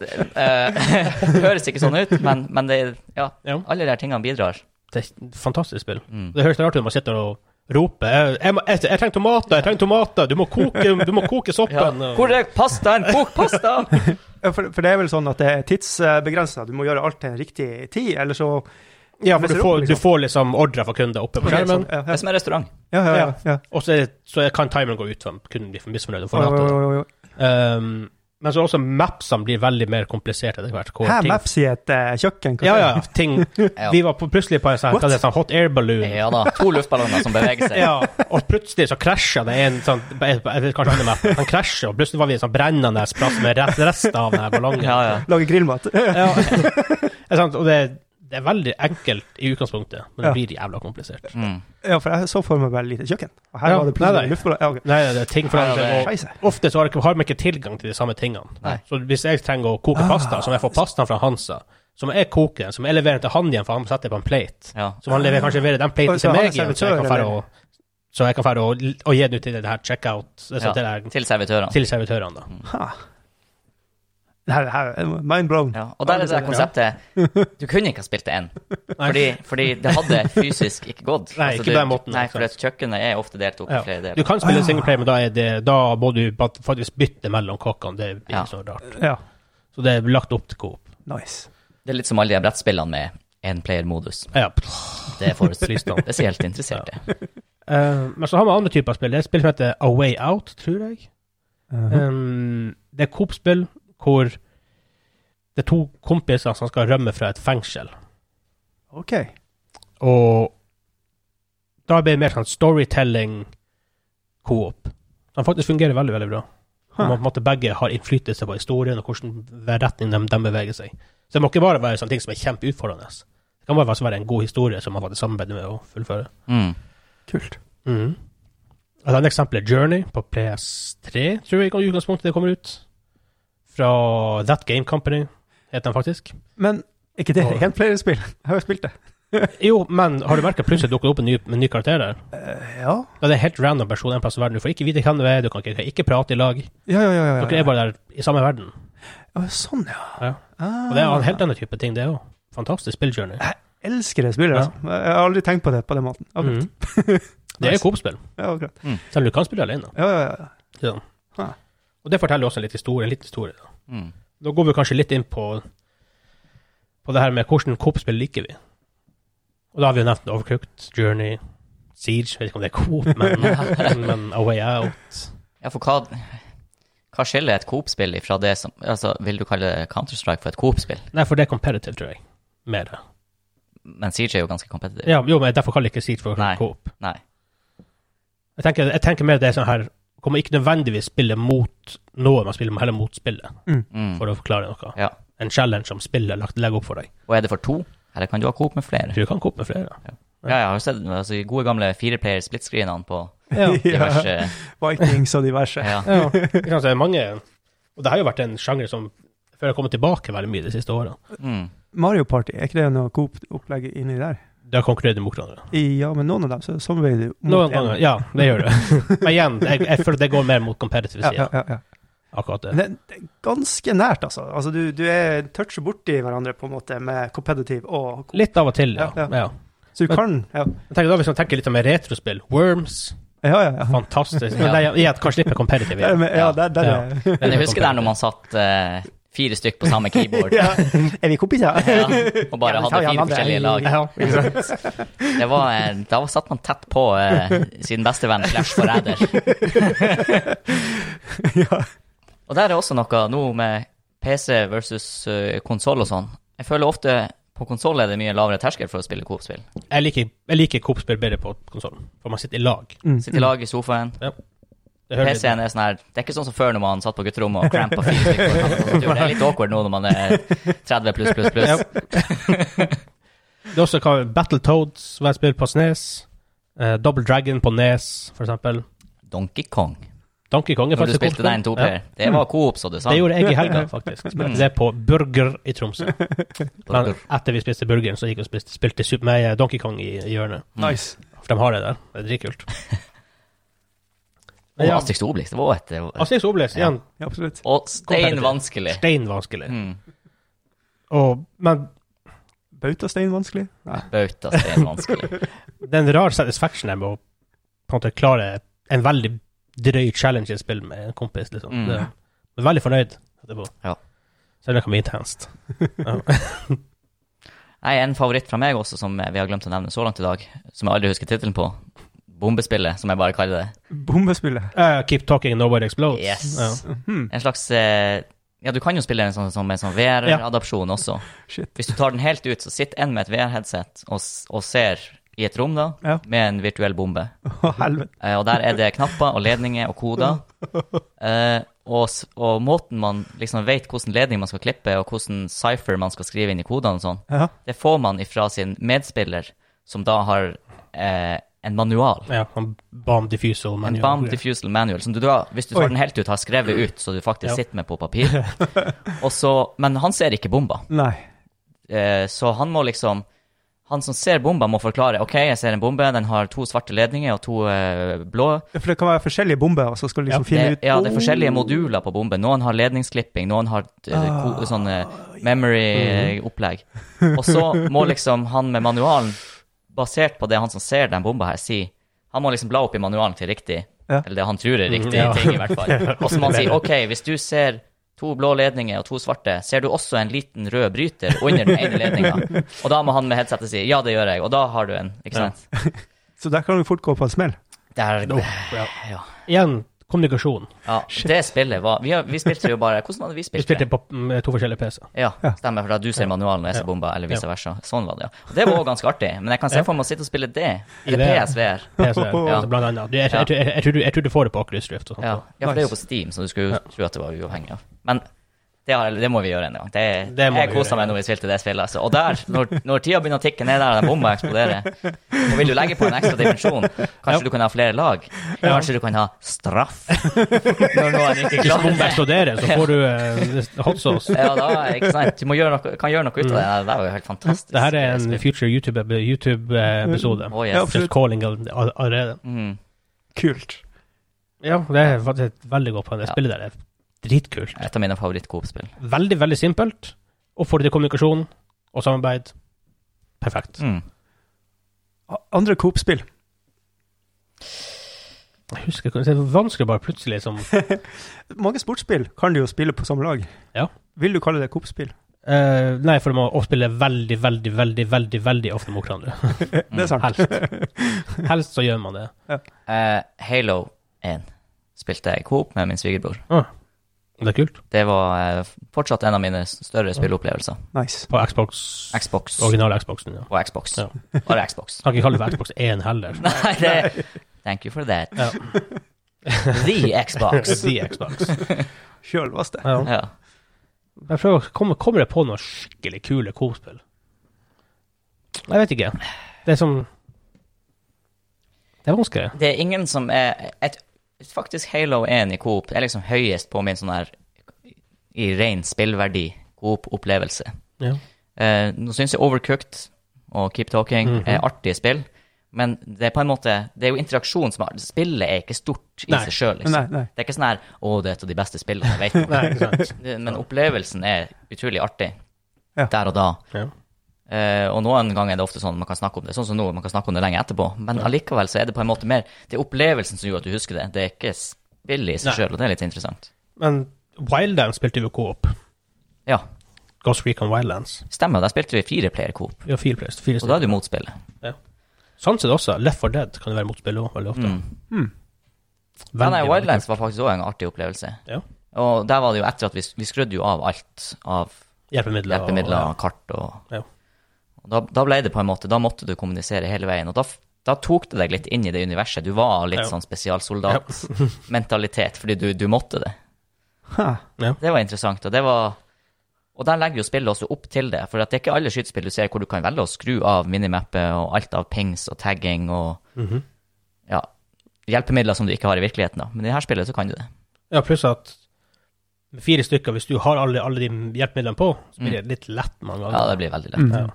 Det, eh, høres ikke sånn ut, men, men det, ja, Ja. alle de her tingene bidrar. Det er et fantastisk spill. Mm. Det høres artig ut når man sitter og roper jeg, jeg, jeg, jeg trenger tomater, jeg trenger tomater, du må koke, du må koke soppen. Ja. Hvor er pastaen? Kok pasta! For, for det er vel sånn at det er tidsbegrensa. Du må gjøre alt til en riktig tid, eller så Ja, for du får, liksom. du får liksom ordre fra kunder oppe på skjermen, Sånn, Det er som en restaurant. Ja, ja, ja, ja. og så, er, så kan timeren gå ut for kunden blir for misfornøyd og forlater. Um, men så også mapsene blir veldig mer kompliserte etter hvert. Hæ, ting- Maps i et uh, kjøkken. Ja, ja. Ting Vi var på, plutselig på en sånn, hva det sånn hot air balloon. Ja da. To luftballonger som beveger seg. Ja, og plutselig så krasja det en sånn kanskje andre map. Han krasjer, og plutselig var vi i en sånn brennende plass med rest, rester av den ballongen. Ja, ja. Lager Lage grillmat. Ja. Det er sant, og det, det er veldig enkelt i utgangspunktet, men det blir jævla komplisert. Mm. Ja, for jeg så for meg bare lite kjøkken. Og her Ja, var det nei, plutselig nei. luftballong. Ja, okay. Nei, det er ting for Ja. Ofte så har, vi man ikke tilgang til de samme tingene. Nei. Så hvis jeg trenger å koke pasta, så må jeg få pastaen fra Hansa. som jeg koker, som jeg leverer til han igjen, for han setter på en plate. Ja. Så han leverer, kanskje leverer den platen til meg igjen, så jeg kan fære og så jeg kan dra og, og gi den ut til det her checkout, så Ja, til, det her, Til servitørene. til servitørene. da. Ha. Her, her er mind blown. Ja. Og der er det der konseptet Du kunne ikke ha spilt det én, fordi, fordi det hadde fysisk ikke gått. Altså, Nei, ikke du, den måten, Nei, for at kjøkkenet er ofte delt opp i Ja. flere Du kan spille singleplay, singleplayer, men da, er det, da må du faktisk bytte mellom kokkene. Det blir Ja. så rart. Ja, Så det er lagt opp til coop. nice. Det er litt som alle de brettspillene med enplayer-modus. Ja. Det er for interessert spesielt interesserte. Uh, men så har vi andre typer spill. Det er et spill som heter A Way Out, tror jeg. Uh-huh. Um, det er Coop-spill hvor det er to kompiser som skal rømme fra et fengsel. OK. Og da blir det mer sånn storytelling-coop. Den faktisk fungerer veldig, veldig bra. Om Huh. at på en måte begge har innflytelse på historien og hvordan retning de, de beveger seg. Så det må ikke bare være sånne ting som er kjempeutfordrende. Det kan bare være- være en god historie som man faktisk samarbeider med å fullføre. Mm. Kult. Mm. Et annet eksempel er Journey på PS3, tror jeg i utgangspunktet det kommer ut. Fra That Game Company, heter den faktisk. Men er ikke det enplayerspill? Jeg har jo spilt det. Jo, men har du merket plutselig dukker det opp en ny, en ny karakter der? Uh, ja. Da er det en helt random person en plass i verden. Du får ikke vite hvem du er, du kan ikke, ikke prate i lag. Ja, ja, ja. ja, Dere er bare der i samme verden. ja sånn, ja. Ja. Ah. Og det er en helt annen type ting, det òg. Fantastisk spilljourney. Jeg elsker det spillet, Ja. altså. Jeg har aldri tenkt på det på den måten. Mhm. Det er Nice. Coop-spill, Ja, akkurat. selv om du kan spille alene. Ja, ja, ja. Så. Og det forteller også en litt historie, en liten historie. Da. Mm. Da går vi kanskje litt inn på På det her med hvordan Coop-spill liker vi. Og da har vi jo nevnt Overcooked, Journey, Siege Jeg Vet ikke om det er Coop, men, men A Way Out. Ja, for hva, Hva skiller et Coop-spill fra det som altså, Vil du kalle Counter-Strike for et Coop-spill? Nei, for det er competitive, tror jeg. Mer. Men Siege er jo ganske competitive. Ja, jo, men derfor kaller jeg ikke Siege for. Coop. Nei. Jeg tenker, jeg tenker mer det er sånn her Kommer ikke nødvendigvis spille mot noe, man spiller heller mot spillet, Mm. for å forklare noe. Ja. En challenge som spillet lagt- legger opp for deg. Og er det for to? Eller kan du ha Coop med flere? Du kan Coop med flere. Ja, Ja, jeg har sett altså, gode gamle fireplayer split-screenene på Ja. diverse Vikings og diverse. ja. ja. Det er mange Og det har jo vært en sjanger som føler har kommet tilbake veldig mye de siste årene. Mm. Mario Party, er ikke det noe Coop-opplegg inni der? Det har konkurrert mot hverandre. Ja, men noen av dem så samarbeider du mot Noen en. ganger, ja, det gjør det. Men igjen, jeg, jeg føler det går mer mot competitive Ja, sida. ja, ja, ja. Akkurat det. Men det, det er ganske nært, altså. altså du, du er toucher borti hverandre på en måte med competitive og. Litt av og til, ja. Ja, ja. Så du kan Ja, Jeg tenker da Hvis man tenker litt mer retrospill Worms, ja, ja. ja. fantastisk. Men det jeg, jeg, kanskje litt mer competitive. Ja. men, ja, der, der Ja. Men jeg husker der når man satt eh, fire stykk på samme keyboard ja. Er vi kompiser? ja, og bare Ja, hadde fire forskjellige lag. Ja? Det var, eh, da satt man tett på eh, sin bestevenn slash forræder. ja. Og der er også noe nå med PC versus uh, konsoll og sånn. Jeg føler ofte på konsoll er det mye lavere terskel for å spille Coop-spill. Jeg liker, jeg liker Coop-spill bedre på konsollen, for man sitter i lag. Mm. Sitter i lag i sofaen. Litt- PC-en er sånn her Det er ikke sånn som før når man satt på gutterommet og crampa tastatur. Det er litt awkward nå når man er 30 pluss, pluss, pluss. Yep. Det er også hva, Battletoads, som jeg spiller på SNES. Uh, Double Dragon på Nes, for eksempel. Donkey Kong. Donkey Kong er Når faktisk du spilte den toplayer. Det var Coop, så du sa. Det gjorde jeg i helga, faktisk. Spilte det på Burger i Tromsø. Men etter vi spiste burgeren, så gikk vi og spilte, spilte Super med Donkey Kong i, i hjørnet. Nice. For de har det der. Det er dritkult. Og Asterix og Obelix, det var et Asterix Obelix, igjen, Ja, absolutt. Og stein vanskelig. stein vanskelig. Mm. Og, men Bautastein vanskelig? Nei. Bauta stein vanskelig. det er en rar satisfaction med å på en måte klare en veldig drøy challenge i et spill med en kompis. liksom. Mm. Det, jeg er veldig fornøyd etterpå. Ja. Selv om det kan bli intenst. Nei, en favoritt fra meg også, som vi har glemt å nevne så langt i dag, som jeg aldri husker tittelen på. Bombespillet, som jeg bare kaller det. Bombespillet. Uh, keep talking, nobody explodes. Yes. Uh, hmm. En slags uh, Ja, du kan jo spille en sånn, som en sånn VR-adopsjon også. Shit. Hvis du tar den helt ut, så sitter en med et VR-headset og, og ser i et rom, da, Ja. med en virtuell bombe. Oh, helvete. Eh, og der er det knapper og ledninger og koder. Eh, og, og måten man liksom vet hvilken ledning man skal klippe, og hvilken cypher man skal skrive inn i kodene og sånn, Ja. det får man ifra sin medspiller, som da har eh, en manual. Ja, en bomb diffusal En manual. bomb diffusal manual, som du da, hvis du Oi. tar den helt ut, har skrevet ut, så du faktisk Ja. sitter med på papir. Og så, men han ser ikke bomba. Nei. Eh, så han må liksom Han som ser bomba, må forklare OK, jeg ser en bombe, den har to svarte ledninger og to eh, blå. For det kan være forskjellige bomber, og så skal du liksom Ja, finne Det, ut ja, det er forskjellige moduler på bomben. Noen har ledningsklipping, noen har uh, ko, Ah. sånn eh, memory-opplegg. Og så må liksom han med manualen, basert på det han som ser den bomba her, sier. Han må liksom bla opp i manualen til riktig, Ja. eller det han tror er riktig Ja. ting, i hvert fall. Og så må han si OK, hvis du ser to blå ledninger og to svarte, ser du også en liten rød bryter under den ene ledninga? Og da må han med headsetet si ja, det gjør jeg, og da har du en, ikke Ja. sant? Så der kan du fort gå på en smell. Er, Oh, ja. ja. Igjen, kommunikasjon. ja, det spillet var vi, har, vi spilte jo bare Hvordan hadde vi Vi spilte det? på mm, to forskjellige PC-er. Ja, stemmer, for da du ser manualen og jeg ser bomba, eller vice versa. Sånn var det, ja. Og det var også ganske artig, men jeg kan se for meg å sitte og spille det, eller. PC, Ja. altså, blant annet. Jeg, jeg, jeg, jeg, tror du, jeg tror du får det på Oculus Rift og sånt. Ja, ja for det er jo på Steam, så du skulle jo tro at det var uavhengig av. Men det, har, det må vi gjøre en gang. Det, Det jeg koser meg når vi spilte det spillet. Altså. Og der, når, når tida begynner å tikke ned der og den bomba eksploderer, og vil du legge på en ekstra dimensjon, kanskje Ja. du kan ha flere lag? Ja. Kanskje du kan ha straff når noen ikke Hvis det. bomben bomba eksploderer, så får du uh, hot sauce. Ja, da, ikke sant? Du må gjøre noe, kan gjøre noe ut av det. Det er jo helt fantastisk. Det her er en future YouTube-episode. YouTube. Oh, yes. Just calling all- all- allerede. Mm. Kult. Ja, det er faktisk et veldig godt poeng. Det spillet der er dritkult. Et av mine favoritt-Coop-spill. Veldig, veldig simpelt. Oppfordrer til kommunikasjon og samarbeid. Perfekt. Mm. Andre Coop-spill. Jeg husker ikke, Det er vanskelig bare plutselig som Mange sportsspill kan du jo spille på samme lag. Ja. Vil du kalle det Coop-spill? Uh, Nei, for du må spille veldig, veldig, veldig veldig veldig ofte mot hverandre. det er sant. Helst. Helst så gjør man det. Eh, Halo 1 spilte jeg Coop med min svigerbror. Ah. Det er kult. Det var eh, fortsatt en av mine større spilleopplevelser. Nice. På Xbox. Xbox Originale Xboxen, ja. og Xbox. Ja. Bare Xbox. Kan ikke kalle det for Xbox 1 heller. Nei, det Thank you for that. Ja. The Xbox. The Xbox. Sjølvaste. Ja. Ja. Jeg prøver å komme, kommer jeg på noen skikkelig kule Coop-spill? Jeg vet ikke. Det er som Det er vanskelig. Det er ingen som er et, Faktisk Halo 1 i Coop er liksom høyest på min sånn her i ren spillverdi Coop-opplevelse. Ja. Eh, nå syns jeg Overcooked og Keep Talking Mhm. er artige spill, men det er på en måte Det er jo interaksjon som er Spillet er ikke stort i Nei. seg sjøl, liksom. Nei, nei. Det er ikke sånn her 'Å, det er et av de beste spillene jeg vet om'. Men opplevelsen er utrolig artig Ja. der og da. Ja. Eh, og noen ganger er det ofte sånn man kan snakke om det, sånn som nå, man kan snakke om det lenge etterpå. Men allikevel så er det på en måte mer Det er opplevelsen som gjør at du husker det. Det er ikke spillet i seg sjøl, og det er litt interessant. Men Wildlands spilte vi Coop. Ja, Ghost Recon Wildlands. stemmer. Der spilte vi fire player coop, Ja, fire players. Fire og da er du mot spillet. Sånn sett også. Left for Dead kan det være motspillet òg, veldig ofte. Mm. Hmm. Ja, nei, Wildlands var faktisk òg en artig opplevelse. Ja. Og der var det jo etter at vi, vi skrudde jo av alt av hjelpemidler, Hjelpemidler. og- hjelpemidler, kart og, Ja. Og da, da ble det på en måte Da måtte du kommunisere hele veien. Og da, da tok det deg litt inn i det universet. Du var litt Ja. sånn spesialsoldatmentalitet, fordi du, du måtte det. Ha. Det var interessant, og det var Og der legger jo spillet også opp til det, for at det er ikke alle skytespill du ser hvor du kan velge å skru av minimappet og alt av pings og tagging og Mhm. ja, hjelpemidler som du ikke har i virkeligheten, da. Men i dette spillet så kan du det. Ja, pluss at med fire stykker, hvis du har alle, alle de hjelpemidlene på, så blir det litt lett mange ganger. Mm. Ja, det blir veldig lett. Mm. Ja.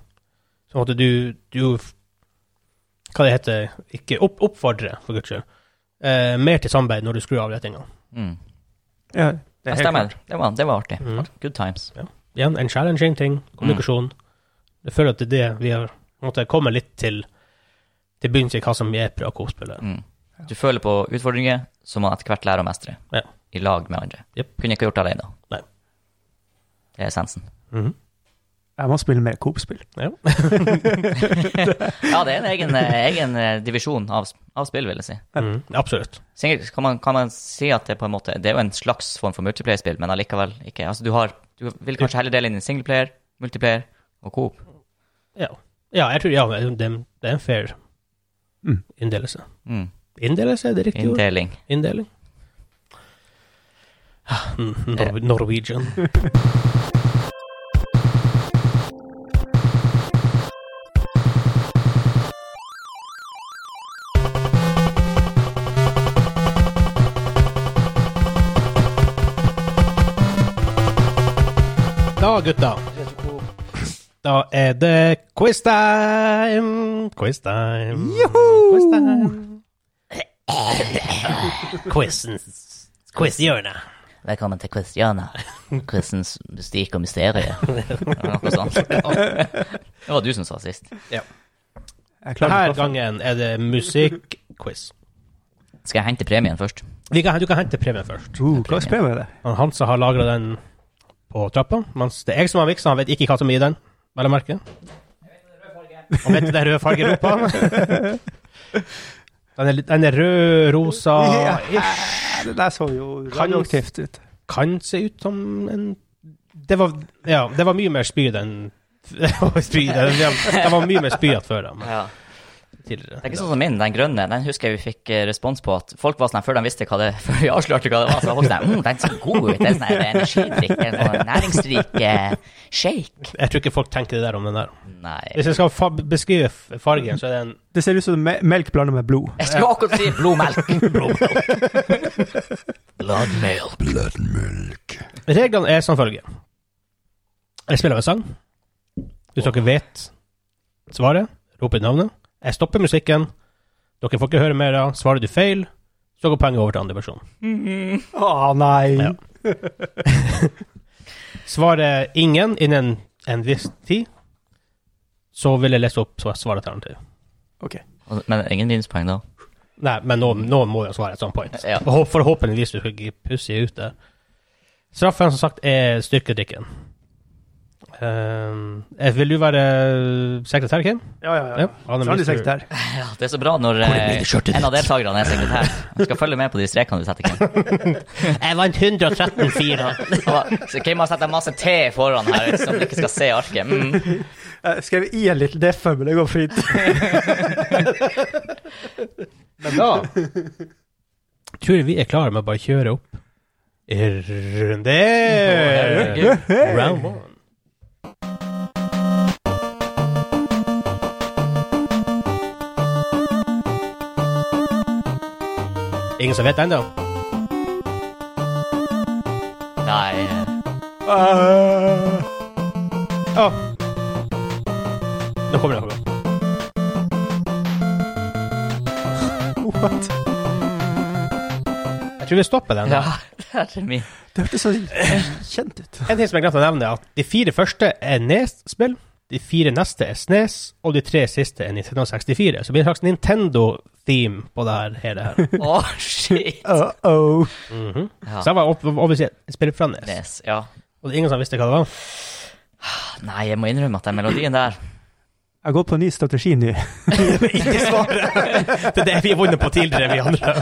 Sånn at du, du Hva det heter Ikke opp, oppfordre, for guds skyld. Eh, mer til samarbeid når du skrur av tingene. Mm. Ja, det Det er helt stemmer. Det var, det var artig. Mm. Good times. Igjen, en challenging ting. Kommunikasjon. Jeg føler at det er det vi har måtte komme litt til til begynnelse i hva som er bra Coop-spillet. Mm. Du føler på utfordringer som man etter hvert lærer å mestre. Ja. I lag med andre. Yep. Kunne ikke gjort det alene. Nei. Det er essensen. Mhm. Jeg må spille mer Coop-spill. Ja. Ja, det er en egen, eh, egen eh, divisjon av, av spill, vil jeg si. Mm, Absolutt. Single, kan, man, kan man si at det på en måte Det er jo en slags form for multiplayer-spill, men allikevel ikke. Altså, du har Du vil kanskje heller dele inn i singleplayer, multiplayer og coop. Ja. ja, jeg tror ja, det, det er en fair Mm. inndelelse. Mm. Inndelelse, er det riktig ord? Inndeling. Inndeling? Ah, Nor Norwegian. Da, gutta. Da er det quiz time! Quiz time. Quiz time. Quizens Quiz-hjørnet. Velkommen til Quizhjørnet. Quizens mystikk og mysterium. Noe sånt. Det var du som sa sist. Ja. Denne gangen er det musikkquiz. Skal jeg hente premien først? Vi kan, du kan hente premien først. Uh, hva slags premie er det? Han Hansa har lagra den på trappa, mens det er jeg som har miksa, Han vet ikke hva som er i den, vel å merke. Han vet det er rød farge i rumpa. Den er, den er rød, rosa ish. Det der så jo radioaktivt ut. Kan se ut som en Det var, ja, det var mye mer spyd enn det var mye mer spyete før men Ja. Tidligere. Det er ikke sånn som min, den grønne. Den husker jeg vi fikk eh, respons på at folk var sånn før de visste hva det Før vi avslørte hva det var, så var folk sånn mm, Den ser god ut. Det er sånn her energidrikk. Er en sånn næringsrik eh, shake. Jeg tror ikke folk tenker det der om den der. Nei. Hvis jeg skal fa beskrive fargen, så er det en Det ser ut som me melk blanda med blod. Jeg skulle akkurat si blodmelk. Reglene er som følger. Jeg spiller en sang. Hvis dere vet svaret, rop ut navnet. Jeg stopper musikken. Dere får ikke høre mer. da. Svarer du feil, så går poenget over til andre person. Å nei! Ja. Svarer ingen innen en viss tid, så vil jeg lese opp svaralternativ. Okay. Men ingen minuspoeng, da. Nei, men noen, noen må jo svare et sånt point. Ja. Forhåpentligvis du ikke pussig ut der. Straffen, som sagt, er styrkedrikken. Eh, vil du være sekretær, Kim? Ja, ja, Ja, han er sekretær. Ja, det er så bra når eh, en av deltakerne er sekretær. Han skal følge med på de strekene du setter, Kim. Jeg vant 113-4. Så Kim har satt en masse T foran her, som du ikke skal se arket. Mm. Jeg skrev i en liten deffer, men det går fint. Men da tror jeg vi er klare med å bare kjøre opp i runde. Round one. Ingen som vet ennå? Nei Uh, oh. Nå kommer det noe. what? Jeg tror vi stopper den. Ja, det er min. Det hørtes så kjent ut. En ting som jeg glemte å nevne, er at de fire første er Nes-spill, de fire neste er Snes, og de tre siste er Nintendo 64. Så det blir en slags Nintendo-theme på det her, hele her. Å, shit. Uh-oh. Mhm. Ja. Så jeg var opp- obviously et spill fra Nes. Nes, ja. Og det er ingen som visste hva det var. Nei, jeg må innrømme at den melodien der Jeg har gått på en ny strategi nå. Ikke svaret! det er det vi har vunnet på tidligere, vi andre.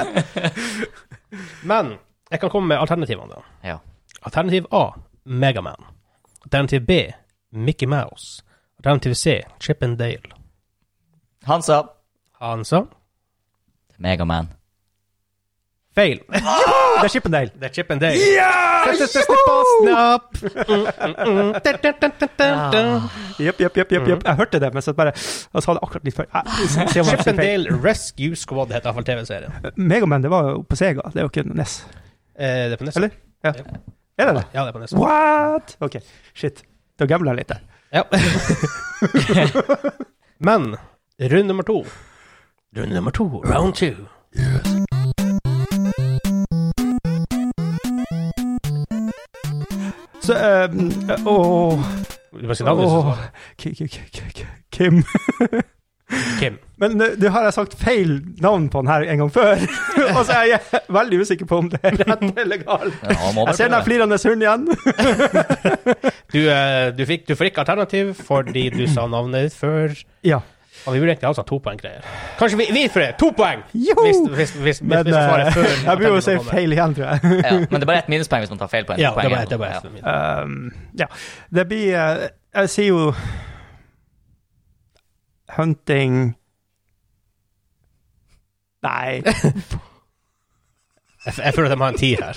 Men jeg kan komme med alternativene, da. Ja. Alternativ A Megaman. Alternativ B Mickey Mouse. Alternativ C Chip and Dale. Han sa Han sa Megaman. feil. Det er Chippendale. Det er Chip and Dale. Sette siste på Snap. Da, da, da, da, da, da. Jepp, jepp, jepp. Jeg hørte det, men så bare Jeg sa det akkurat litt før. Jeg- se om jeg Chip and. Dale Rescue Squad heter iallfall TV-serien. Megaman, det var jo på Sega. Det er jo ikke NES. Eh, det er på NES. Eller? Ja. Er det det? Ja, det er på NES. What? OK, shit. Da gambler jeg litt der. Ja. Men runde nummer to Runde nummer to, round two. Så Åh si navnet. hvis du åh, ki- ki- Kim. Kim. Men du har jeg sagt feil navn på den her en gang før. Og så er jeg veldig usikker på om det er rett eller galt. Ja, Jeg ser den flirende hunden igjen. Du, eh, du, fikk, du får ikke alternativ fordi du sa navnet ditt før. Ja. Og vi vurderte altså ha to poeng greier. Kanskje vi, vi for det! To poeng! Jo! Hvis, hvis, hvis, Men hvis du eh, før. jeg blir jo å si feil igjen, tror jeg. Ja, men det er bare ett minuspoeng hvis man tar feil på en Ja, det poeng. det bare, Ja. ett. Ja. Um, ja. Det blir eh, Jeg sier jo Hunting Nei. Jeg, jeg føler at de har en tid her.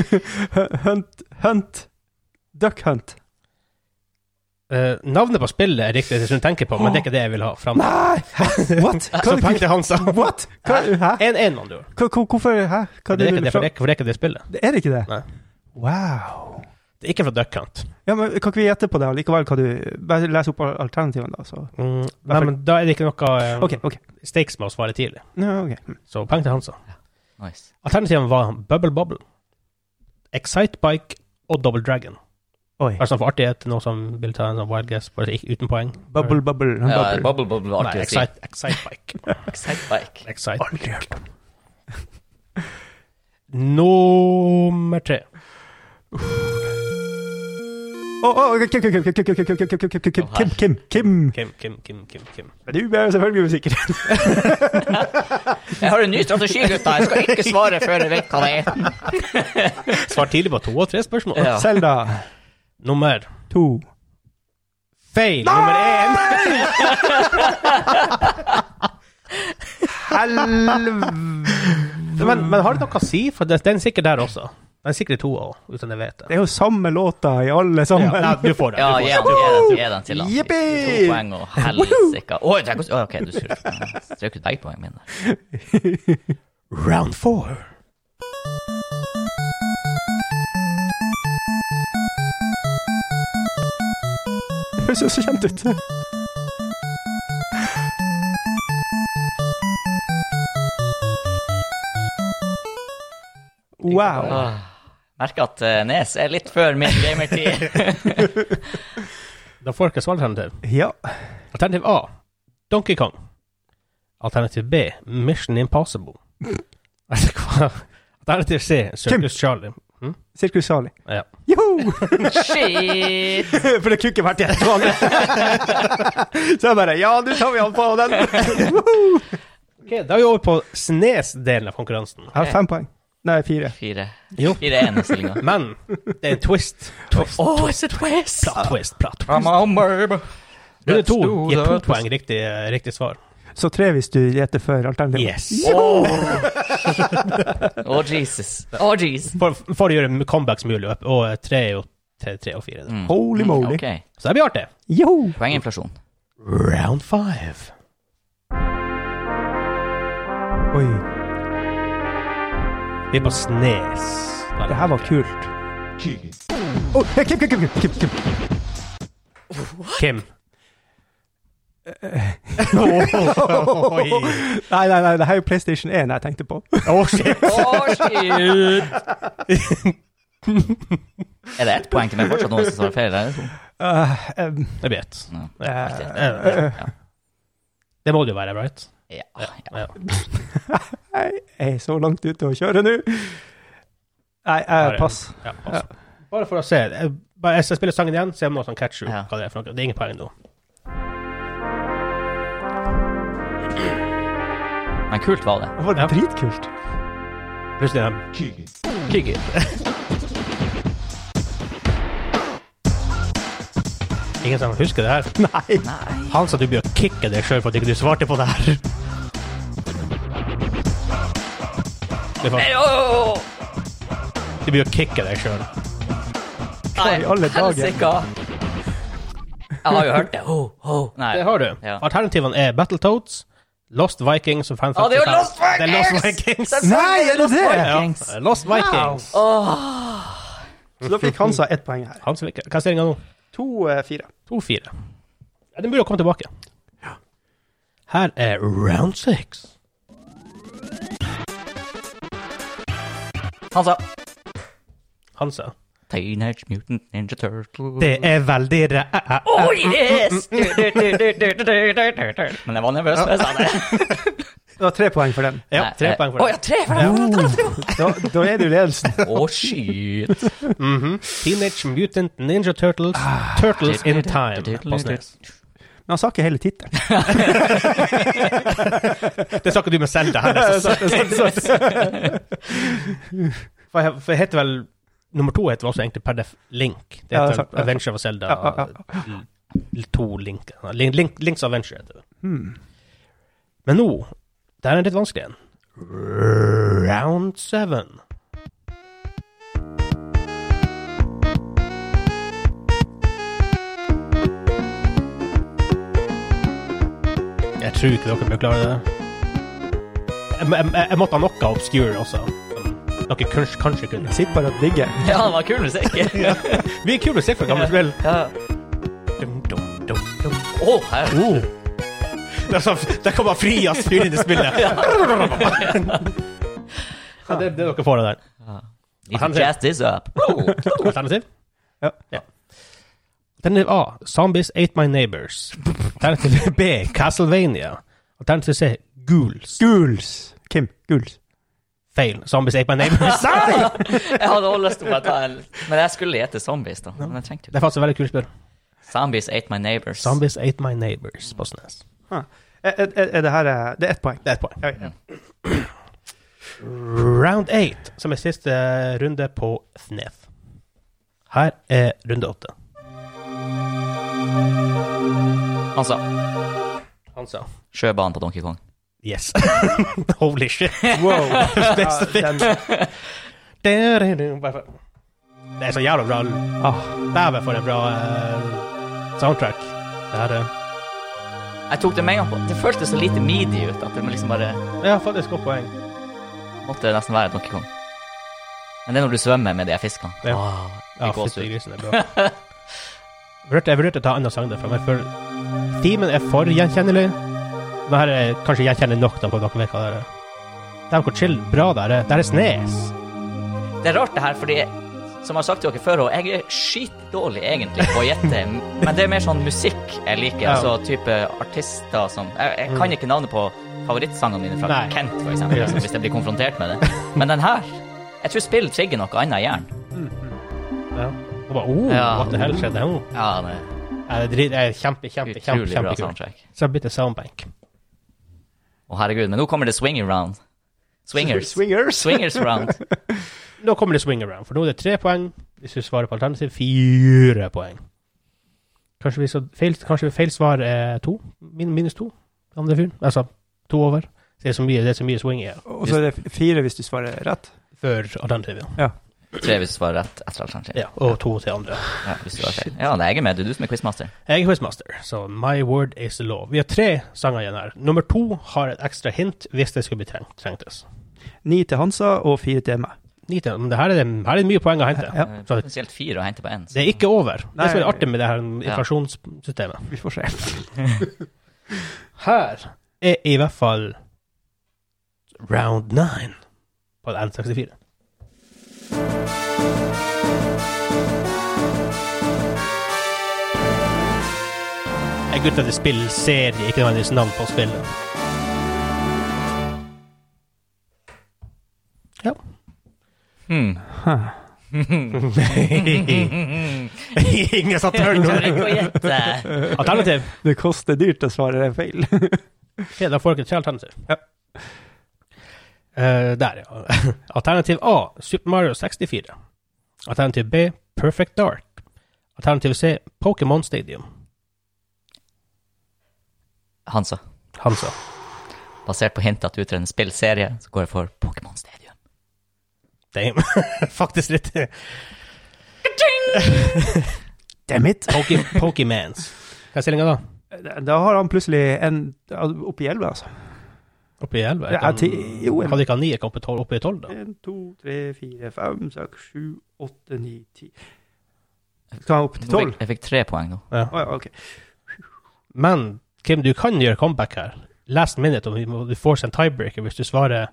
Hunt Hunt Duck Hunt. Eh, navnet på spillet er riktig, det du tenker på, men det er ikke det jeg vil ha. Fram. Nei! What? Så poeng til Hansa. What? Hva, hæ? 1-1, med andre ord. Hva, hva, hvorfor Hæ? Hva det er ikke du det, for det, ikke- for det er ikke det spillet. Det Er det ikke det? Nei. Wow. Det er ikke fra Duck Hunt. Ja, men Kan ikke vi gjette på det likevel? Hva du, bare les opp alternativene, da. Så. Mm, nei, men da er det ikke noe um, okay, okay. stakes med å svare tidlig. No, okay. Hm. Så poeng til Hansa. Nice. Alternativene var Bubble Bobble, Excitebike og Double Dragon. Oi. Bare sånn for artighet, noe som vil ta en sånn wild guess, bare uten poeng. Bubble, bubble. Ja, bubble, bubble, artig Nei, excite, excite bike. excite bike. Excite Aldri hørt om. Nummer tre. Kim, Kim, Kim. Kim, Kim, Kim, Kim, Kim. Du er selvfølgelig musiker. jeg har en ny strategi, gutta. Jeg skal ikke svare før jeg vet hva det er. Svar tidlig på to og tre spørsmål. Ja. Selda. Nummer To. feil. Nummer én. Helv... Men, men har det noe å si? For det, den er sikkert der også. Den er sikkert i to òg, uten jeg vet Det det. er jo samme låta i alle sammen. Ja, du får det. Ja, gi den, gi den, gi den til han. Jippi! To poeng og helsike. Oi, tenk å, OK, du strøk strøk ut begge poengene mine. Round four. Høres jo så kjent ut. Wow. Åh, Merker at eh, Nes er litt før min gamertid. Da får dere svaralternativ. Ja. Alternativ A Donkey Kong. Alternativ B Mission Impossible. Hva? Alternativ C Circus Charlie. Mm. Sirkus Sali. Ja. Joho! Shit! For det kunne ikke vært vanlig. Så jeg bare Ja, nå tar vi han på den. Ok, Da er vi over på Snes-delen av konkurransen. Jeg har fem poeng. Nei, fire. Fire. Jo. Fire er stillinga. Men det er en twist. Twist, Oh, twist, it's a twist! plot twist, plot twist. Runde to gir to poeng riktig, riktig svar. Så tre hvis du gjetter før alternativet. Yes. Oh. oh, Jesus. Oh, jeez. For, for å gjøre comebacks mulig, og tre er jo til tre og fire. Mm. Holy moly. Okay. Så det blir artig. Joho! Poenginflasjon. Round five. Oi, Vi er på Snes. det her var kult. Oh, Kim, Kim, Kim, Kim, Kim, Kim. Nei, nei, nei, det her er jo PlayStation 1 jeg tenkte på. Oh, shit. Oh, shit! er det ett poeng til meg fortsatt noen som svarer feil? To? Uh, um, Jeg vet. No. eh, Det må det jo være, right? Ja. Ja. ja. jeg er så langt ute å kjøre nå. Nei, uh, pass. Ja, pass. Bare for å se. Jeg, bare, jeg skal spille sangen igjen, se om noe som catcher Ja. hva det er for noe. Det er ingen poeng nå. Men kult var det. Det var Ja. dritkult. Plutselig er Kiggy. det ingen som husker det her. Nei. Nei. Han sa du blir å kicke deg sjøl for at ikke du svarte på det her. Det var, du blir å kicke deg sjøl. Nei, helsika. Jeg har jo hørt det. Ho, ho. Nei. Det har du. Ja. Alternativene er Battletoads, Lost Vikings og Fan Å, det er jo Lost Det er Lost Vikings! Nei, er det det? Vikings. Ja, Lost Vikings. Åh. Så da fikk Hansa ett poeng her. Hans Hva er stillinga nå? To, eh, fire. 2-4. Ja, den burde komme tilbake. Her er round six. Hansa. Hansa. Teenage Mutant Ninja Turtle. Det er veldig re... Eh, eh, eh, oh yes! Mm, mm, mm, Men jeg var nervøs da jeg sa det. Du har tre poeng for den. Ja, tre poeng for den. Oh, ja, tre for den. Oh. Da, er du i ledelsen. Å, shit. Mhm. Teenage Mutant Ninja Turtles, ah, Turtles in Time. Men han sa ikke hele tittelen. det sa ikke du med Zelda, her. For jeg heter vel Nummer to heter også egentlig per def Link. Det er heter ja, det Adventure of Zelda Ja, ja, ja. to Link. Link, Link. Links Adventure heter det. Hmm. Men nå Det er en litt vanskelig en. Round seven. Jeg tror ikke dere bør klare det. Jeg, jeg, jeg måtte ha noe obscure også. Dere kanskje, kanskje kunne. Sitt bare og digge. Ja, det var kul musikk. Vi er kule musikk for gamle spill. Ja. Dum, dum, dum, dum. Å, her. Oh. Det, er sånn, det kan bare fri fyr inn i spillet. Ja, det, det dere får det der. If you jazz this up. Alternativ? Ja. Alternativ A. Zombies Ate My Neighbors. Alternativ B. Castlevania. Alternativ C. Ghouls. Ghouls. Kim. Ghouls. Feil. Zombies Ate My Neighbors. Jeg hadde også lyst til å bare ta en Men jeg skulle gjette zombies, da. Men jeg trengte Det er faktisk et veldig kult spill. Zombies ate my neighbors. Zombies Ate My Neighbors på SNES. Er, er, er det her eh, Det er ett poeng. Det er et poeng. Ja, ja. Round 8, som er siste runde på FNEF. Her er runde 8. Han sa Han sa sjøbanen på Donkey Kong. Yes. Holy shit. Wow. Det er så den, Det er så jævla bra. ah, Dæven, for en bra eh, soundtrack. Det her er Jeg tok det med en gang på Det føltes så lite midi ut at det liksom bare Ja, faktisk godt poeng. måtte nesten være Donkey Kong. Men det er når du svømmer med de fiskene. Ja. Det fytti ut. grisen er bra. Jeg vurderte- Jeg vurderte å ta annen sang derfra, men for Themen er for gjenkjennelig. Men her er kanskje jeg kjenner nok til at dere vet hva det er. Det er hvor chill bra det er. Det er Snes. Det er rart det her, fordi som jeg har sagt til dere før, og jeg er skitdårlig egentlig på å gjette, men det er mer sånn musikk jeg liker, Ja. altså type artister som Jeg, jeg kan ikke navnet på favorittsangene mine fra Nei. Kent, for eksempel, Ja. hvis jeg blir konfrontert med det. Men den her Jeg tror spill trigger noe annet i hjernen. Ja. Og bare, oh, Ja. what the hell skjedde nå? Ja, det er kjempe, det kjempe, kjempe, kjempe, bra kjempekult. soundtrack. Så det er blitt en soundbank. Å, herregud. Men nå kommer det swing around. Swingers. Swingers. Swingers round. Nå kommer det swing around, for nå er det tre poeng. Hvis du svarer på alternativ, fire poeng. Kanskje vi så feil, kanskje feil svar er to? Min, minus to? Andre fyren? Altså to over. Så det er så mye, det er så mye swing i Og så er det fire hvis du svarer rett. før alternativet. Ja. Tre hvis du svarer rett etter alternativet. ja. Og to til andre. Ja, hvis du feil. Ja, det er jeg med. Det er du som er quizmaster. Jeg er quizmaster, så my word is the law. Vi har tre sanger igjen her. Nummer to har et ekstra hint hvis det skulle bli trengt, trengtes. Ni til Hansa og fire til meg. Ni til- Men det her er, det, her er det mye poeng å hente. Ja. Eh, Så Spesielt fire å hente på én. det er ikke over. Det Nei. som er artig med det her inflasjonssystemet. Vi får se. Her er i hvert fall round nine på N64. Jeg er ute etter spillserie, ikke nødvendigvis navn på spillet. Ja. Hmm. Ingen sa turn Tør ikke å gjette. Alternativ. Det koster dyrt å svare feil. okay, da får dere tre alternativ. Ja. Eh, der, ja. Alternativ A, Super Mario 64. Alternativ B, Perfect Dark. Alternativ C, Pokémon Stadium. Hansa. Hansa. Basert på hintet at du utreder en spillserie, så går jeg for Pokémon Stadium. Damn. Faktisk litt Damn it. Poké- Pokémans. Hva er stillinga da? Da har han plutselig en oppi elleve, altså. Oppe i elleve? Ja, ti- jo, en- Hadde ikke ha ni, oppe i tolv? Oppe i tolv, da? En, to, tre, fire, fem, seks, sju, åtte, ni, ti. Skal han opp til tolv? jeg fikk tre poeng nå. Ja. Oh, ja, okay. Men Kim, du kan gjøre comeback her. Last minute, og du får en tiebreaker hvis du svarer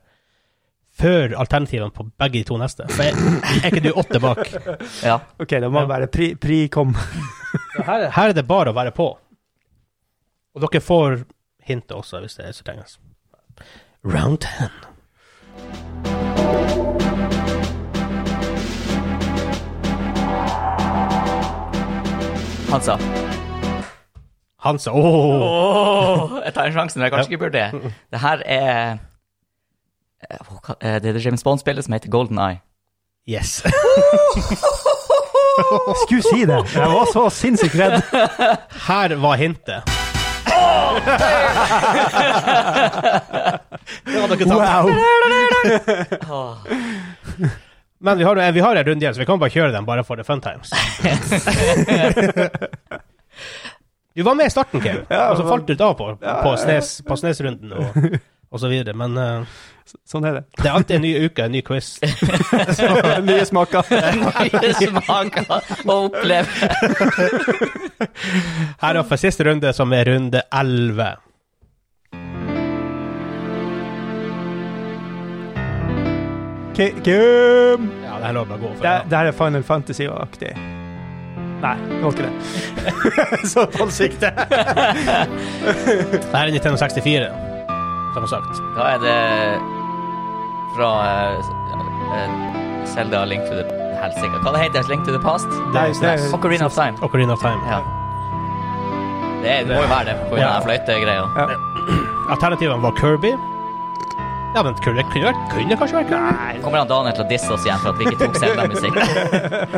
før alternativene på begge de to neste. For er, er ikke du åtte bak? Ja. Ok, da må Ja. det være pri, pri kom. Her, her er det bare å være på. Og dere får hintet også, hvis det er så trengs. Round 10. Hansa. Hansa. Åh! Oh, jeg tar en sjanse når jeg kanskje ikke burde. Det her er eh, eh, Det er det James Bond-spillet som heter Golden Eye. Yes. Skulle si det. Jeg var så sinnssykt redd. Her var hintet. Det hadde dere tatt. Wow. Men vi har, vi har en runde igjen, så vi kan bare kjøre den bare for the fun times. Du var med i starten, Kim, og så falt du ut av på, på, snes, på Snesrunden og, og så videre. Men uh, Sånn er det. det er alltid en ny uke, en ny quiz. Nye smaker. Nye smaker å oppleve. Her er for siste runde, som er runde 11. Ki- Kim! Ja, det her bare å gå for. Det, Ja. det her er Final Fantasy-aktig. Nei, det var ikke det. så ansiktet. Det her er Nintendo 64, som sagt. Da er det fra uh, uh, Link to the Helsike. Hva det heter Link to the Past? Nei, det er- Ocarina of Time. Ocarina of Time. Ja. Det, er, det må jo være det, pga. Ja. den fløytegreia. Alternativene var Kirby. Ja, men kunne, kunne, kunne kanskje vært Kirby. Kommer han Daniel til å disse oss igjen for at vi ikke tok Zelda-musikk?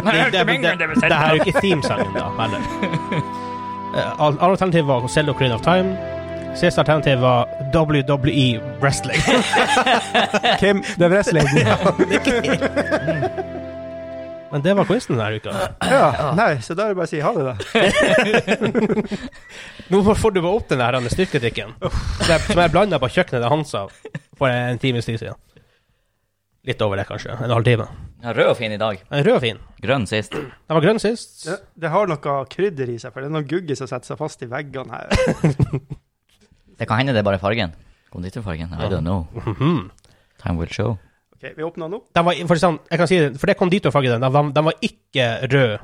Det, det, det, det her er jo ikke themesangen, da, heller. Eh, Alle alternativ var Zelda Ocarina of Time. Siste alternativ var WWE Wrestling. Kim, det er wrestling. Men det var quizen denne uka. Ja, nei, så da er det bare å si ha det, da. Nå får du bare opp den der styrkedrikken som jeg- som jeg blanda på kjøkkenet til Hansa for en times tid siden. Litt over det, kanskje. En halv time. Ja, rød og fin i dag. En rød og fin. Grønn sist. Den var grønn sist. Det, det har noe krydder i seg, for det er noe gugge som setter seg fast i veggene her. Det kan hende det er bare fargen. Konditorfargen. I don't know. Mhm. Time will show. Ok, vi åpner nå. Den var, for, sånn, jeg kan si det, for det er konditorfarge, den, den, var- den var ikke rød.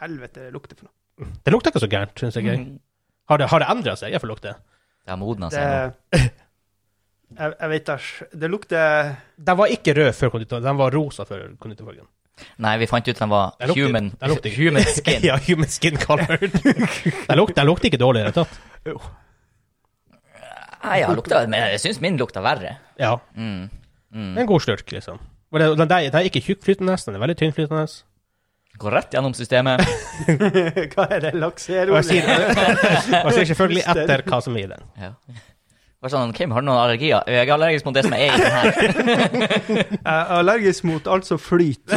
Helvete, det lukter for noe. Det lukter ikke så gærent, syns jeg. Mm. Har det, har det endra seg? Jeg får lukte. Det har modna seg nå. Jeg, jeg vet ikke. Det lukter Den var ikke rød før konditor, den var rosa før konditorfargen. Nei, vi fant ut den var Den lukte, human, den human skin. ja, human skin colored. den, lukter, lukte ikke dårlig i det hele tatt. Nei, ja, lukta, men jeg syns min lukta verre. Ja, Mm. Mm. en god slurk, liksom. Og det, den, der- den er ikke tjukkflytende, den er veldig tynnflytende. Går rett gjennom systemet. Hva er det? Lakserolje? og jeg sier selvfølgelig etter hva som er i den. Ja. Bare sånn, Kim, har du noen allergier? Jeg er allergisk mot det som er i den her. Jeg er allergisk mot alt som flyter.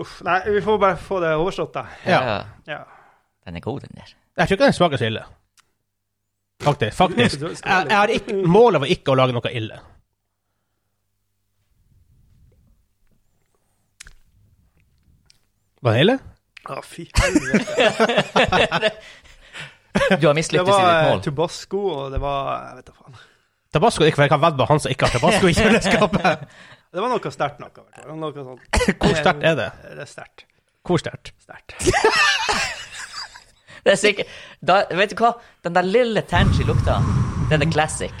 Uff, nei, vi får bare få det overstått, da. Ja. Ja. Den er god, den der. Jeg tror ikke den smaker så ille. Faktisk. faktisk. Jeg, jeg har ikke, målet var ikke å lage noe ille. Var det ille? Å, fy helvete. Du har mislyktes i var mål. Det var Tobasco, og det var Jeg vet da faen. Tabasco ikke, for jeg kan vedde på han som ikke har tabasco i kjøleskapet. Det var noe sterkt noe. i hvert fall. Noe sånt. Hvor sterkt er det? Det er sterkt. Hvor sterkt? Sterkt. Det er sikkert da, Vet du hva? Den der lille Tangy-lukta, den er classic.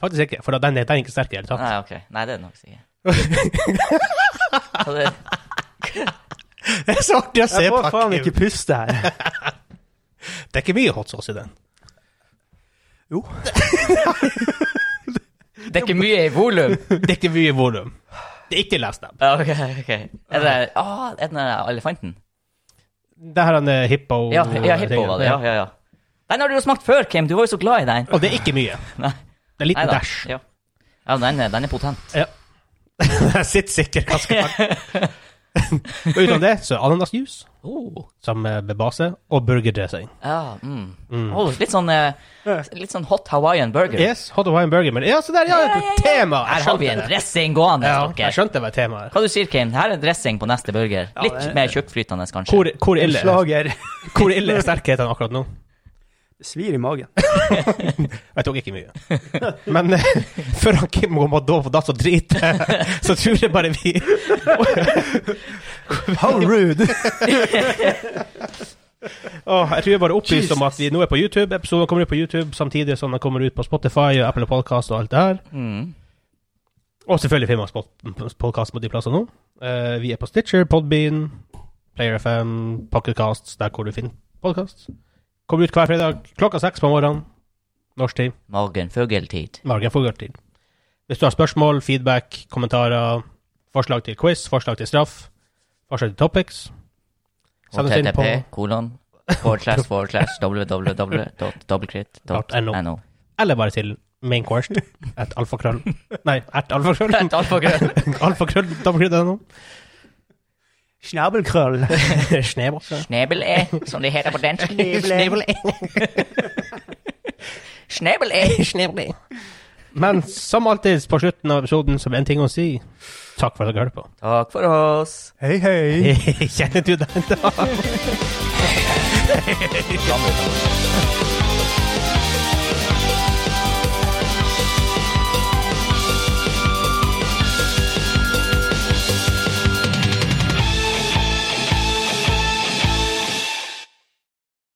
Faktisk ikke, for den er, den er ikke sterk i det hele tatt. Nei, ok. Nei, det er den nok sikkert. Det, Det er så artig å se Jeg får faen ikke puste her. Det er ikke mye hot sauce i den. Jo. det er ikke mye i volum. Det er ikke mye i volum. Det er ikke last them. Okay, ok, ok. Er det ah, er det den elefanten? Det her er en eh, hippo. Ja, ja hippo var det. Ja, ja, ja. Den har du jo smakt før, Kim. Du var jo så glad i den. Og det er ikke mye. Nei. Det er en liten Neida. dash. Ja, ja den, er, den er potent. Jeg sitter sikkert ganske hardt. Og utenom det, så er ananasjuice Oh. som med base, og burgerdressing. Ah, mm. Mm. Oh, litt sånn eh, Litt sånn hot Hawaiian burger. Yes, hot Hawaiian burger. Men ja, så der, ja, Ja, ja, ja. tema! Her har vi en dressing gående. Ja, okay. jeg skjønte det var temaet tema Hva du sier Kane? Her er dressing på neste burger. Ja, Litt det- mer tjukkflytende, kanskje. Hvor, hvor, ille, hvor ille er sterkheten akkurat nå? Svir i magen. Jeg tok ikke mye. Men eh, før han Kim må Madov på dass og drite, så tror jeg bare vi How rude! Oh, jeg tror jeg bare opplyser om at vi nå er på YouTube. Episoden kommer ut på YouTube samtidig som den kommer ut på Spotify og Apple Podcast og alt det her. Mm. Og selvfølgelig Finnmarks podkast på de plassene nå. Uh, vi er på Stitcher, Podbean, Player FM, Pocketcasts, der hvor du finner podkast. Kommer ut hver fredag klokka seks på morgenen. Norsk tid. Morgenfugltid. Margen Fogartid. Hvis du har spørsmål, feedback, kommentarer, forslag til quiz, forslag til straff, forslag til topics Send oss inn på kolon, forslash, forslash, www.dobbeltkritt.no. Eller bare til main course, at alfakrøll Nei, at alfakrøll. Et alfakrøll. alfakrøll, dobbeltkritt.no. Snabelkrøll. Snebel. Snebel-e, som det heter på dansk. Snebel. Snebel-e. Snebel. Men som alltid på slutten av episoden, som en ting å si Takk for at dere hørte på. Takk for oss. Hei, hei. Kjenner du den da?